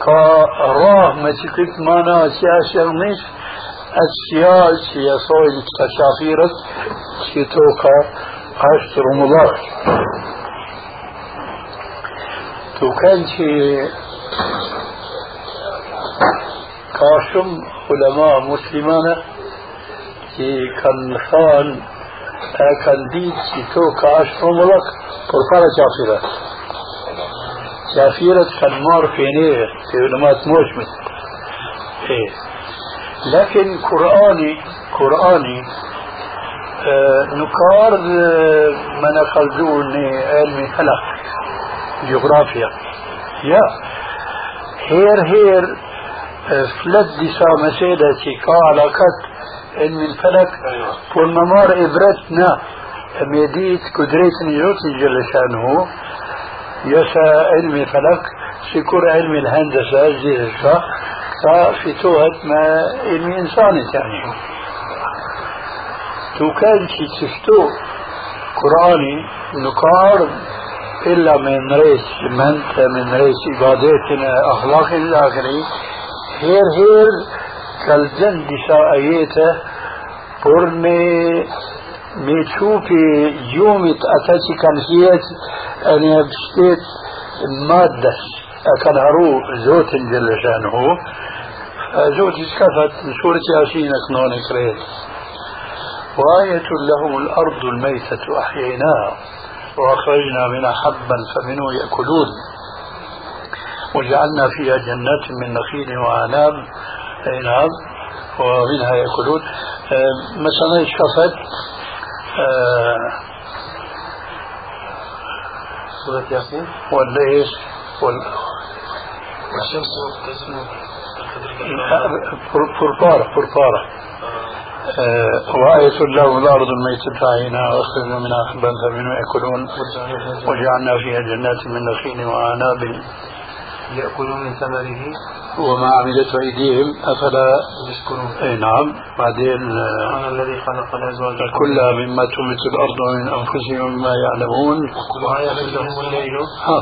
كا راه ما شكلت معنى سياس يغمش السياس هي صويل تشافيرت شتوكا عشت رمضان. تو كان شي كاشم علماء مسلمانة كي كان خان كان ديت شتوكا عشت رمضان برفارة شافيرة شافيرة كان مار فينيه في علماء موشمت إيه لكن قرآني قرآني آه، نكار آه، من خلدون علم فلك جغرافيا يا هير هير آه، فلت ديسا مسيدة كا علاقات علم الفلك والممار إبرتنا ميديت قدرت نيوتي جل شأنه. يسا علم فلك سيكون علم الهندسة زي في توهت ما علم إنساني يعني تو كان شي تشتو قرآني نقار إلا من ريس منت من ريس عباداتنا أخلاق الآخرين. هير هير كالجندي شرعيته برمي ميتشوبي يومت أتاتي كان هيت أن يبشتت مادة أكان هرو زوت جلشان شانهو زوت اسكفت سورة ياسين اثنان كريت وآية لهم الأرض الميتة أحييناها وأخرجنا منها حبا فمنه يأكلون وجعلنا فيها جنات من نخيل وأعناب أي نعم ومنها يأكلون. مثلا شفت سورة ياسين والليل وال والشمس تزول فرفارة فرفارة وآية له الأرض الميتة عينها وأخرجنا منها حبا فمنه يأكلون. وجعلنا فيها جنات من نخيل وأعناب. يأكلون من ثمره؟ وما عملته أيديهم أفلا؟ يشكرون أي نعم. بعدين سبحان الذي خلق الأزواج كلها مما تنبت الأرض ومن أنفسهم ومما يعلمون. وآية لهم الليل. ها.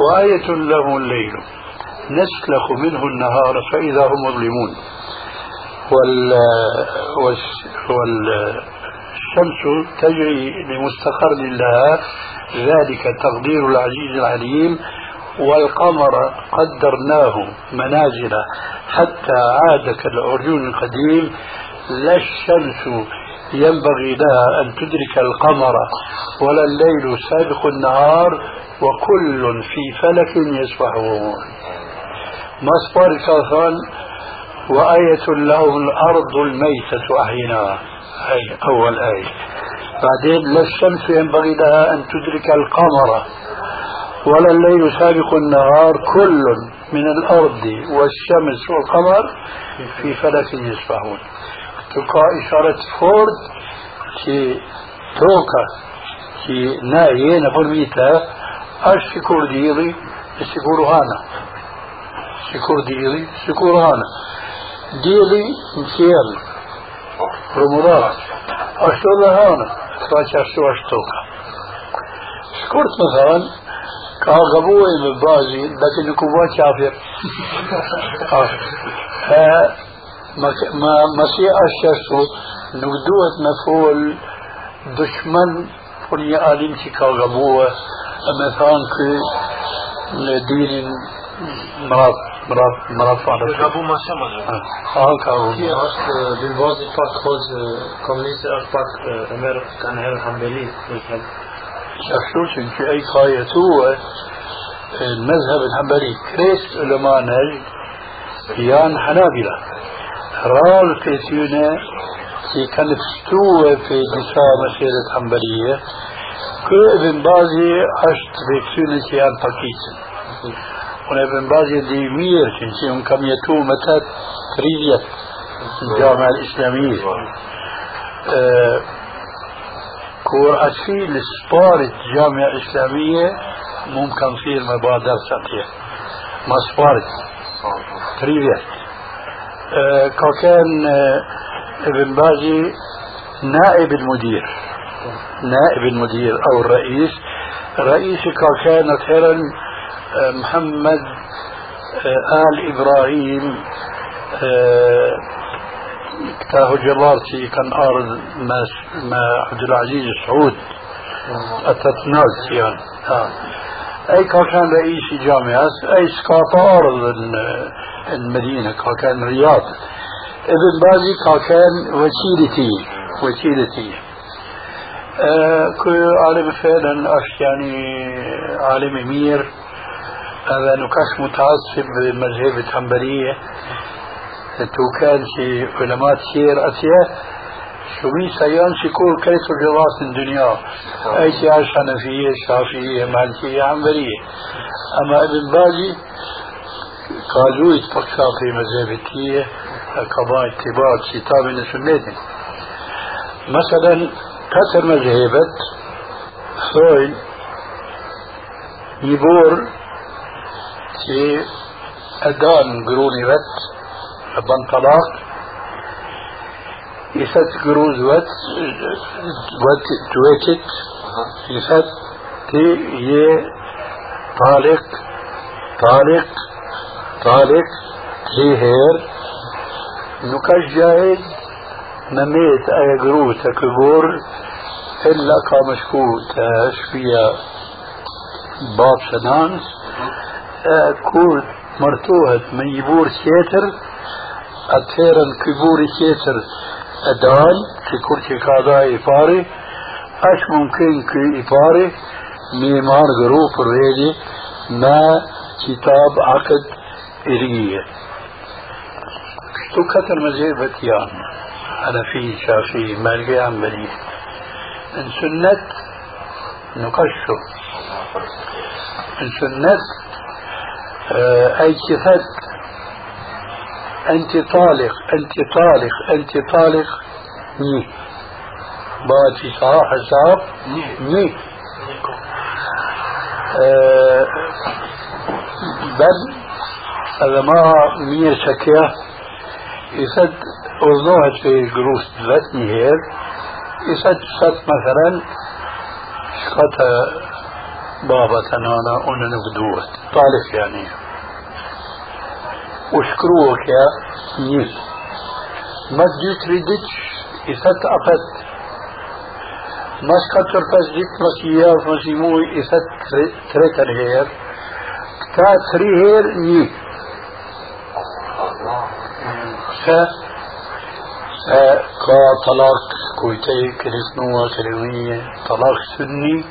وآية لهم الليل. نسلخ منه النهار فإذا هم مظلمون. وال والشمس تجري لمستقر لها ذلك تقدير العزيز العليم. والقمر قدرناه منازل حتى عاد كالعرجون القديم لا الشمس ينبغي لها أن تدرك القمر ولا الليل سابق النهار وكل في فلك يسبحون. ما كافان وآية لهم الأرض الميتة أحيناها أي أول آية. بعدين لا الشمس ينبغي لها أن تدرك القمر. ولا الليل سابق النهار كل من الأرض والشمس والقمر في فلك يسبحون تلقى إشارة فورد في توكا في نايين فرميتا أش شكور ديلي شكور هانا. شكور ديلي شكور هانا. ديلي مشيال رمضان أشتو هانا؟ فاش أشتو أشتوكا شكرت مثلا gabuar me bazi dhe nuk u bë qafir ma si është ashtu nuk duhet me fol dëshman për një alim që ka gabuar e me thanë kë në dinin mrat mrat mrat fare gabu ma shumë ha ka شخصوص في أي قاية هو المذهب الحنبلي كريس علماء نجد يان حنابلة. رال كيسيونة في كان فتوة في دفاع مسيرة حنبلية. كل ابن بازي عشت بكسيونة يان باكيسن ابن بازي دي مير كنسيون كم يتو متى تريزيت الجامعة الإسلامية. أسفيل سبارة جامعة إسلامية ممكن تصير مبادرة سطحية. ما سبارت تريفيت آه كان آه ابن بازي نائب المدير. نائب المدير أو الرئيس. رئيس كان أخيرا آه محمد آه آل إبراهيم آه كتاه جلارتي كان أرض ما, ما عبد العزيز سعود التتنال يعني آه. أي كان رئيس جامعة أي سكاطا أرض المدينة كان رياض ابن بازي كان وسيلتي وسيلتي آه عالم فعلا أش يعني عالم أمير هذا نكاش متعصب بالمذهب الحنبلية تو كان شي علماء خير أسيا شو مي سيان شكور كيف الجواس الدنيا أي شيء حنفية شافعية مالكية عنبرية أما ابن باجي قالوا يتفقشا في مذهبتية قضاء اتباع كتاب من سنة مثلا كثر مذهبت فوين يبور في أدان قروني بن طلاق يسد قروز وت وت تويتت يسد تي يه طالق طالق طالق تي هير نكاش جاهد نميت اي قرو تكبور إلا كامشكو تشفيا باب سنانس كود مرتوهت من يبور سيتر اتفرن كبوري كيتر ادال كي كورتي كادا افاري أش ممكن كي افاري ميمار غروب ريدي ما كتاب عقد إريه شتو كتر مزيبة يان على في شافي مالقي عملي ان سنت نقشو. ان سنت آه أي كفت أنت طالق أنت طالق أنت طالق. ني. في صراحة الزعب ني. أه بل هذا ما مية شكية. يسد أظنوها في جروس ذاتني هير يسد ست مثلا. شقتها بابا تنانا أنا نبدوت طالق يعني. وشكروك يا نيل ما ديت ريدتش إسات أفت ما شكتر بس جيت مسيا ومسيموي إسات تريتر هير تا تري هير ني. س كا طلاق كويتي كريسنوة كريمية طلاق سني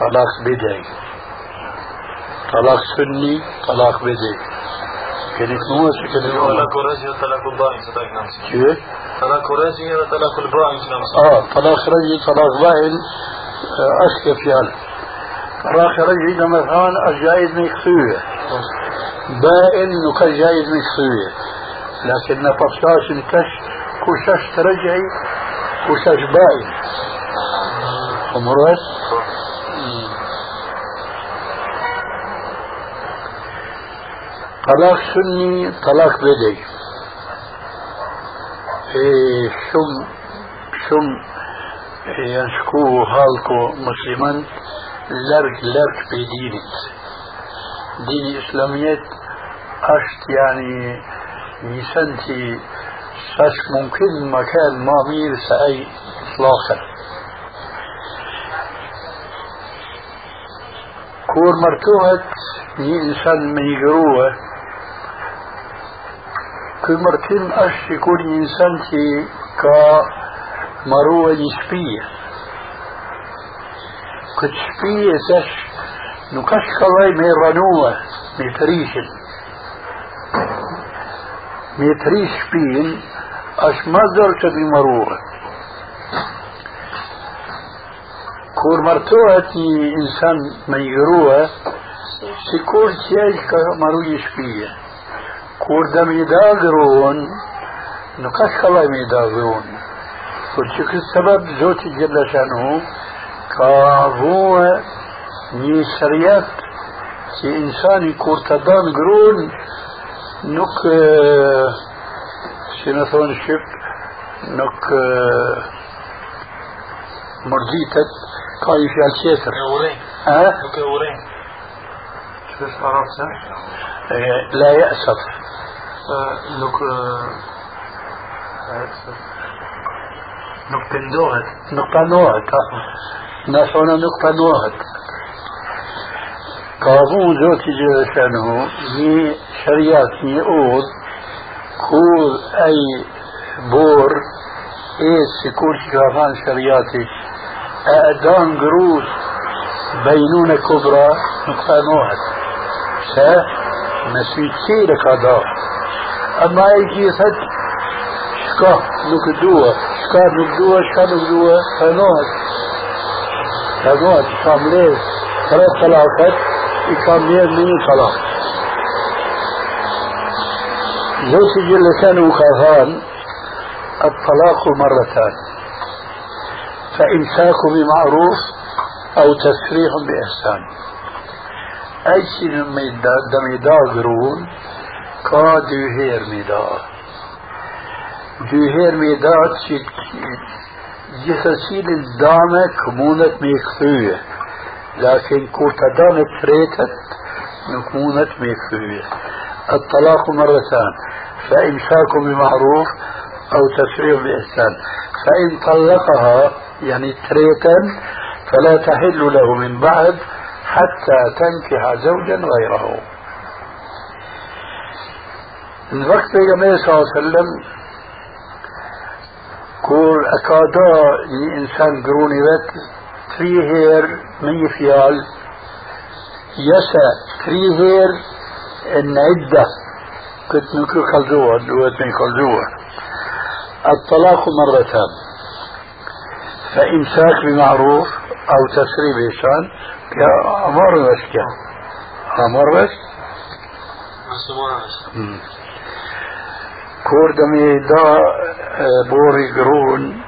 طلاق بدعي. طلاق سني طلاق بدعي. كانت موافقة كلمة طلاق رجعي وطلاق نفسه كيف؟ طلاق رجعي وطلاق نفسه آه طلاق رجعي طلاق بائن أشكف يعني طلاق رجعي لما كان الجائز مكسوية بائن نكا جائز مكسوية لكن نفساش نكش كوشاش ترجعي كوشاش بائن أمرت طلاق سني طلاق بدعي إيه شم شم ينشكوه هالكو مسلمان لرك لرك بدينت دين إسلامية أشت يعني نسنتي ساش ممكن مكان ما مير سأي إطلاقا كور مرتوهت ني إنسان من يقروه Shpije. Këtë shpije tash nuk është kallaj me ranua, me të rishin. Me të rish shpijen është ma dorë që mi marrua. Kur martohet një insan me një grua, sikur që ai ka marru një shpije. Ka vue një shëriat që insani kur të danë grun nuk si në thonë Shqip nuk mërditet ka i fjallë qeter nuk e urin شو عرفت لا يأسف نقطة نوهك نقطة نوهك نقطة نوهك قابو جوتي جلسانه مي شريات مي اوض اي بور اي سكور شكافان شرياتي اقدان قروس بينونة كبرى نقطة نوهك سه مسويت سيدك هذا أما يجي ثت شكا نكدوه شكا نكدوه شكا نكدوه فنوت فنوت شاملين ثلاث طلاقات يكاملين من طلاق. زوج جلتان وكافان الطلاق مرتان. فإمساك بمعروف أو تسريح بإحسان. أي شيء دم يداغرون كا ميدا دوهير ميدا dame këmunët me këthyje lakin kur të dame të tretet nuk mundet me këthyje الطلاق مرتان فإمساك بمعروف أو تسريح بإحسان فإن طلقها يعني تريتا فلا تحل له من بعد حتى تنكح زوجا غيره من وقت النبي صلى الله عليه وسلم كور أكادا إنسان قروني بات تري هير مي فيال يسا تري هير إن عدة. كنت نكر خلزوها دوات من خلزوها الطلاق مرتان. فإمساك بمعروف أو تسري بإحسان يا أمر بس يا أمر بس؟ كور دمي دا بوري قرون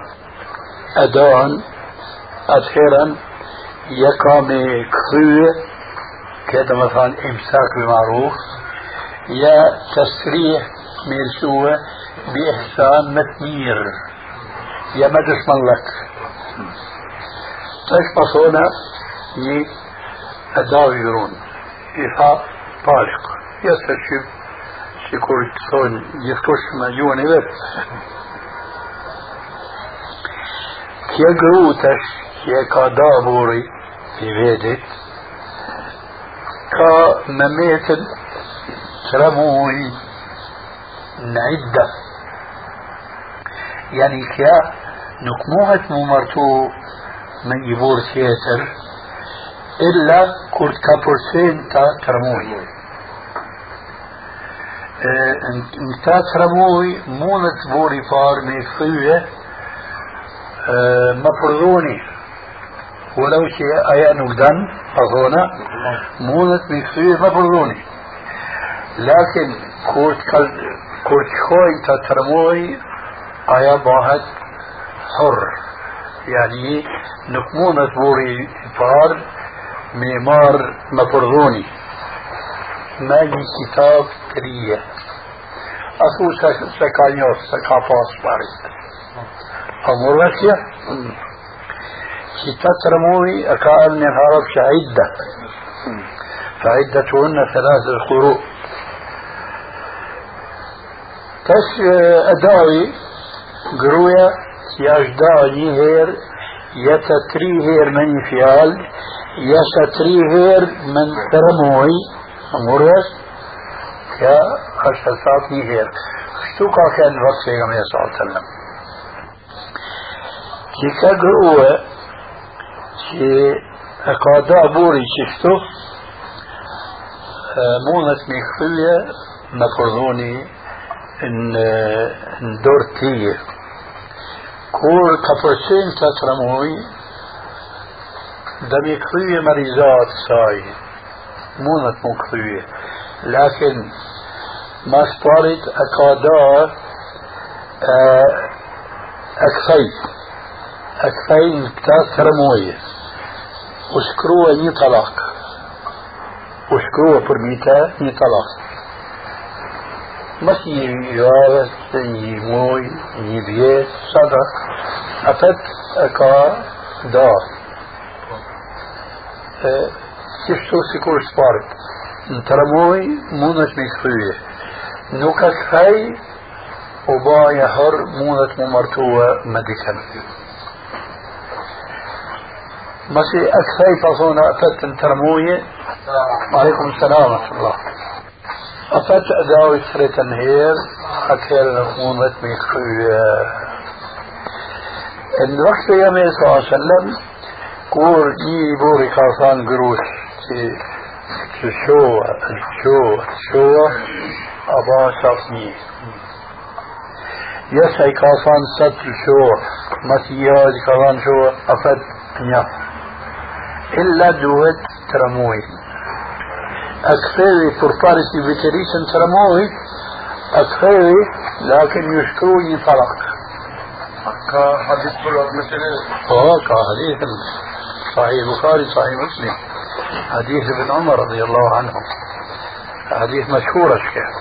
أدان أدخيرا يقامي كخوة كده مثلا إمساك بمعروف يا تسريح ميرسوه بإحسان متمير يا مدرس ملك. تاش بصونا يي أداوي يرون إيفا طالق يستشف شكور تون يفتوش ما يوني بس. كيا قروتش كيا كا بوري في بيتت كا مميت ترموي نعدة. يعني كيا نكموهة ممرتو من يبور تياتر إلا كرت كابورسين تا ترموي انتا ترموي مونت بوري فار ميخوية مفرضوني ولو شيء أيا نقدن أظونا مونت ميخوية مفرضوني لكن كرت كرت خوي تا ترموي آیا باید حر يعني نكمونة بوري فار معمار مفرغوني ما يجي كتاب كريه أصو سكانيوس سكافاس بارد أمور وسيا كتاب ترموي أكاد من العرب عدة فعدتهن ثلاثة قروء تش أداوي një herë, jetë tri herë me një fjalë, jetë tri herë me në tërmoj, murës, kjo është sat një herë. Kështu ka kënë vëtë që nga me sallallahu sallam. Që ka grua që e ka da buri që kështu, mundet me këthyje me përdhoni në dorë tije. kur ka përqen të të ramuj dhe mi këthyje marizat saj مو مكروية لكن ما صارت أكادار أكفي أكفي كتاب كرموية وشكروها ني طلاق وشكروها برميتا ني طلاق ما في يوارس يموي يبيت صدق أفت أكادار أه një një një e ka. E, kështu si kur shparit. Në të rëmoj, mund është me këthyje. Nuk e këthej, u ba e hër mundet mu martua me dikën. Masi e këthej pasona atet në të rëmoje, Aleikum salam قروش شو شو شو أبا شخصني. يسعي كاسان ست شو مسيحة كاسان شو أفد نيا. إلا دوت ترموي. أكثر فرفارسي بتريسن ترموي أكثر لكن يشكروني طلق كحديث كل مثل آه كحديث صحيح البخاري صحيح مسلم. حديث ابن عمر رضي الله عنه. حديث مشهور أشكال.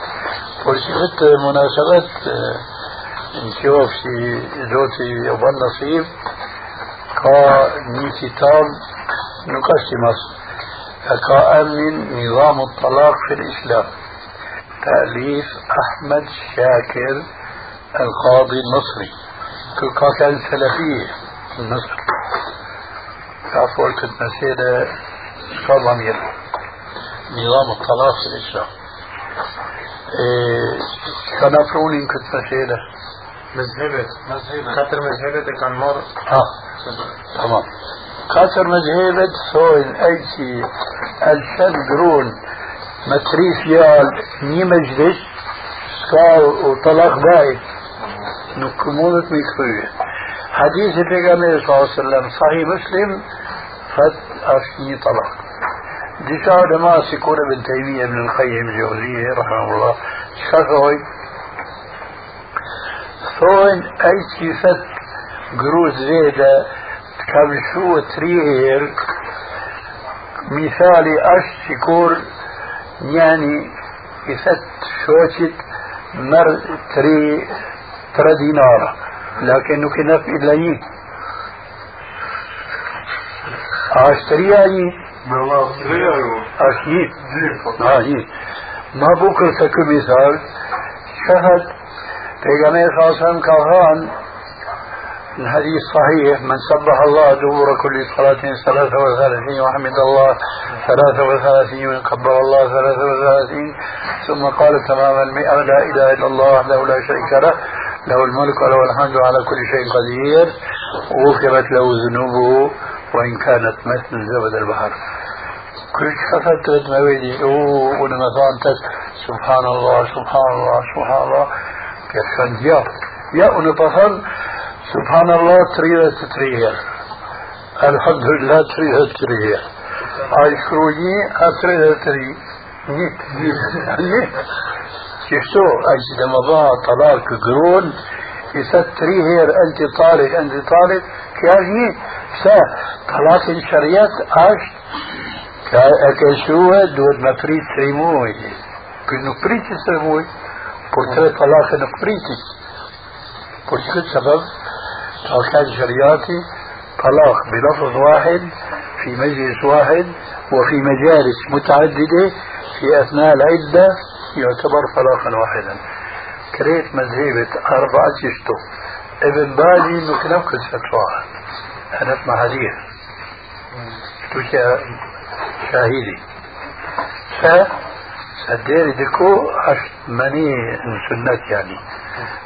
ولشفت مناسبات نشوف في زوتي أبو النصيب كا ني كتاب نقسم كأمن نظام الطلاق في الإسلام. تأليف أحمد شاكر القاضي المصري. كان سلفية مصر. عفوا كنت مسيرة ضمير نظام الطلاق في الإسلام إيه كان أفروني كنت مسيرة مذهبة مذهبة خاطر مذهبة كان مر آه تمام خاطر مذهبة سوين أي شيء الشن درون متريس يال ني مجلس سكال وطلاق باي نكمونت ميكفوية حديث النبي صلى الله عليه وسلم صحيح مسلم فت أشني طلاق. دي شعر ما سيكون ابن تيمية ابن القيم الجوزية رحمه الله. شخوي ثون أي كيفت جروز زيادة كم شو تريهر مثالي أش سيكور يعني كيفت شوشت مر تري ترى دينار لكنه كنف إلا يه اشتريها يه اشيء آه يه ما بكر سكو مثال شهد. پیغمبر صلى الله عليه وسلم كان الحديث صحيح من سبح الله دبور كل صلاة ثلاثة وثلاثين وحمد الله ثلاثة وثلاثين وكبر الله ثلاثة وثلاثين ثم قال تمام المئة لا إله إلا الله وحده لا شريك له له الملك وله الحمد على كل شيء قدير وغفرت له ذنوبه. وإن كانت مثل زبد البحر. كل شفت مويدي اوه ونمثانتك سبحان الله سبحان الله سبحان الله. كيف يا يا ونطفل سبحان الله تريد تريد الحمد لله تريد تريد اشكروني اتريد تريد شفتو؟ أجد مضى طلاق قرون. يستري هير أنت طالق أنت طالق كاجي سا طلاق الشريات اش كشو دود ما فريد تريموي كنو فريد تسموي بورتري طلاق فريد بورتري سبب كان شرياتي طلاق بلفظ واحد في مجلس واحد وفي مجالس متعددة في أثناء العدة يعتبر طلاقا واحدا. كريت مذهبة أربعة شتو ابن بالي مكنفك فتوى أنا مع حديث شتو شاهدي ف سديري ديكو عش مني سنة يعني.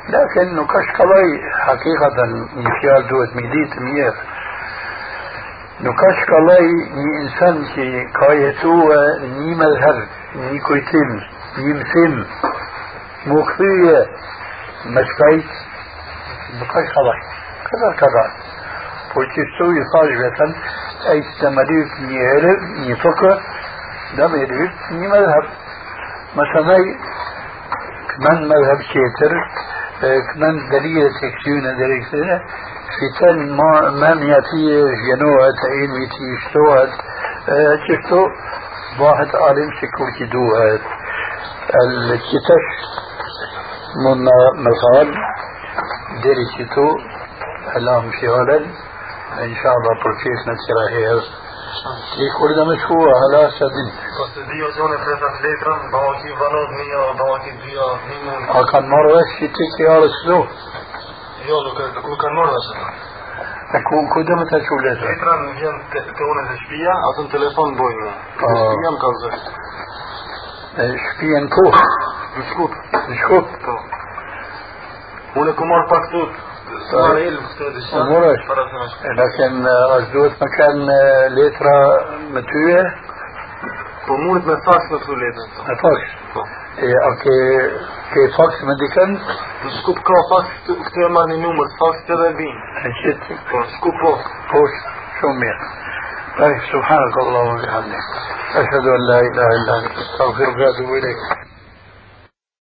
لكن نكش قضي حقيقة مشيال دوت ميديت مير. نكش قضي ني إنسان كي كايتو ني مذهب ني كويتم ني مسم مخفية مشفيت نكش قضي كذا كذا. porque estou يصاجبة أي تمرير ني علم ني فقه ده مدرس ني مذهب. مثلا كمان مذهب شيتر كمان دليل تكسيونا دليل كده في تن ما مياتي جنوة تعين ميتي اشتوهت شفتو واحد عالم شكل كدوهت الكتش من مثال درستو الآن في هولند إن شاء الله بروفيس نتشرا هير يقول ده مشهور على سدين Poste dio zone presat letrën, bavaki vanot mija, bavaki dyja, minun. A kanë marrë vesh që ti ke arë kështu? Jo, nuk, kanë marrë asë. E ku, ku dhe me të që letra? Letra në vjen të, të unë dhe shpia, atë në telefon bojnë. Ah. Në shpia më kanë zërë. E, ku? Në shkup. E. E duhet me kanë letra me tyje? Po mundet me faks me këtu letrën. E faks. Po. إيه أوكي كي فاكس fax këtë e marrë një numër, fax të dhe vinë. شت scoop po. فوش شو مير طيب سبحانك اللهم وبحمدك أشهد أن لا إله إلا أنت أستغفرك وأتوب إليك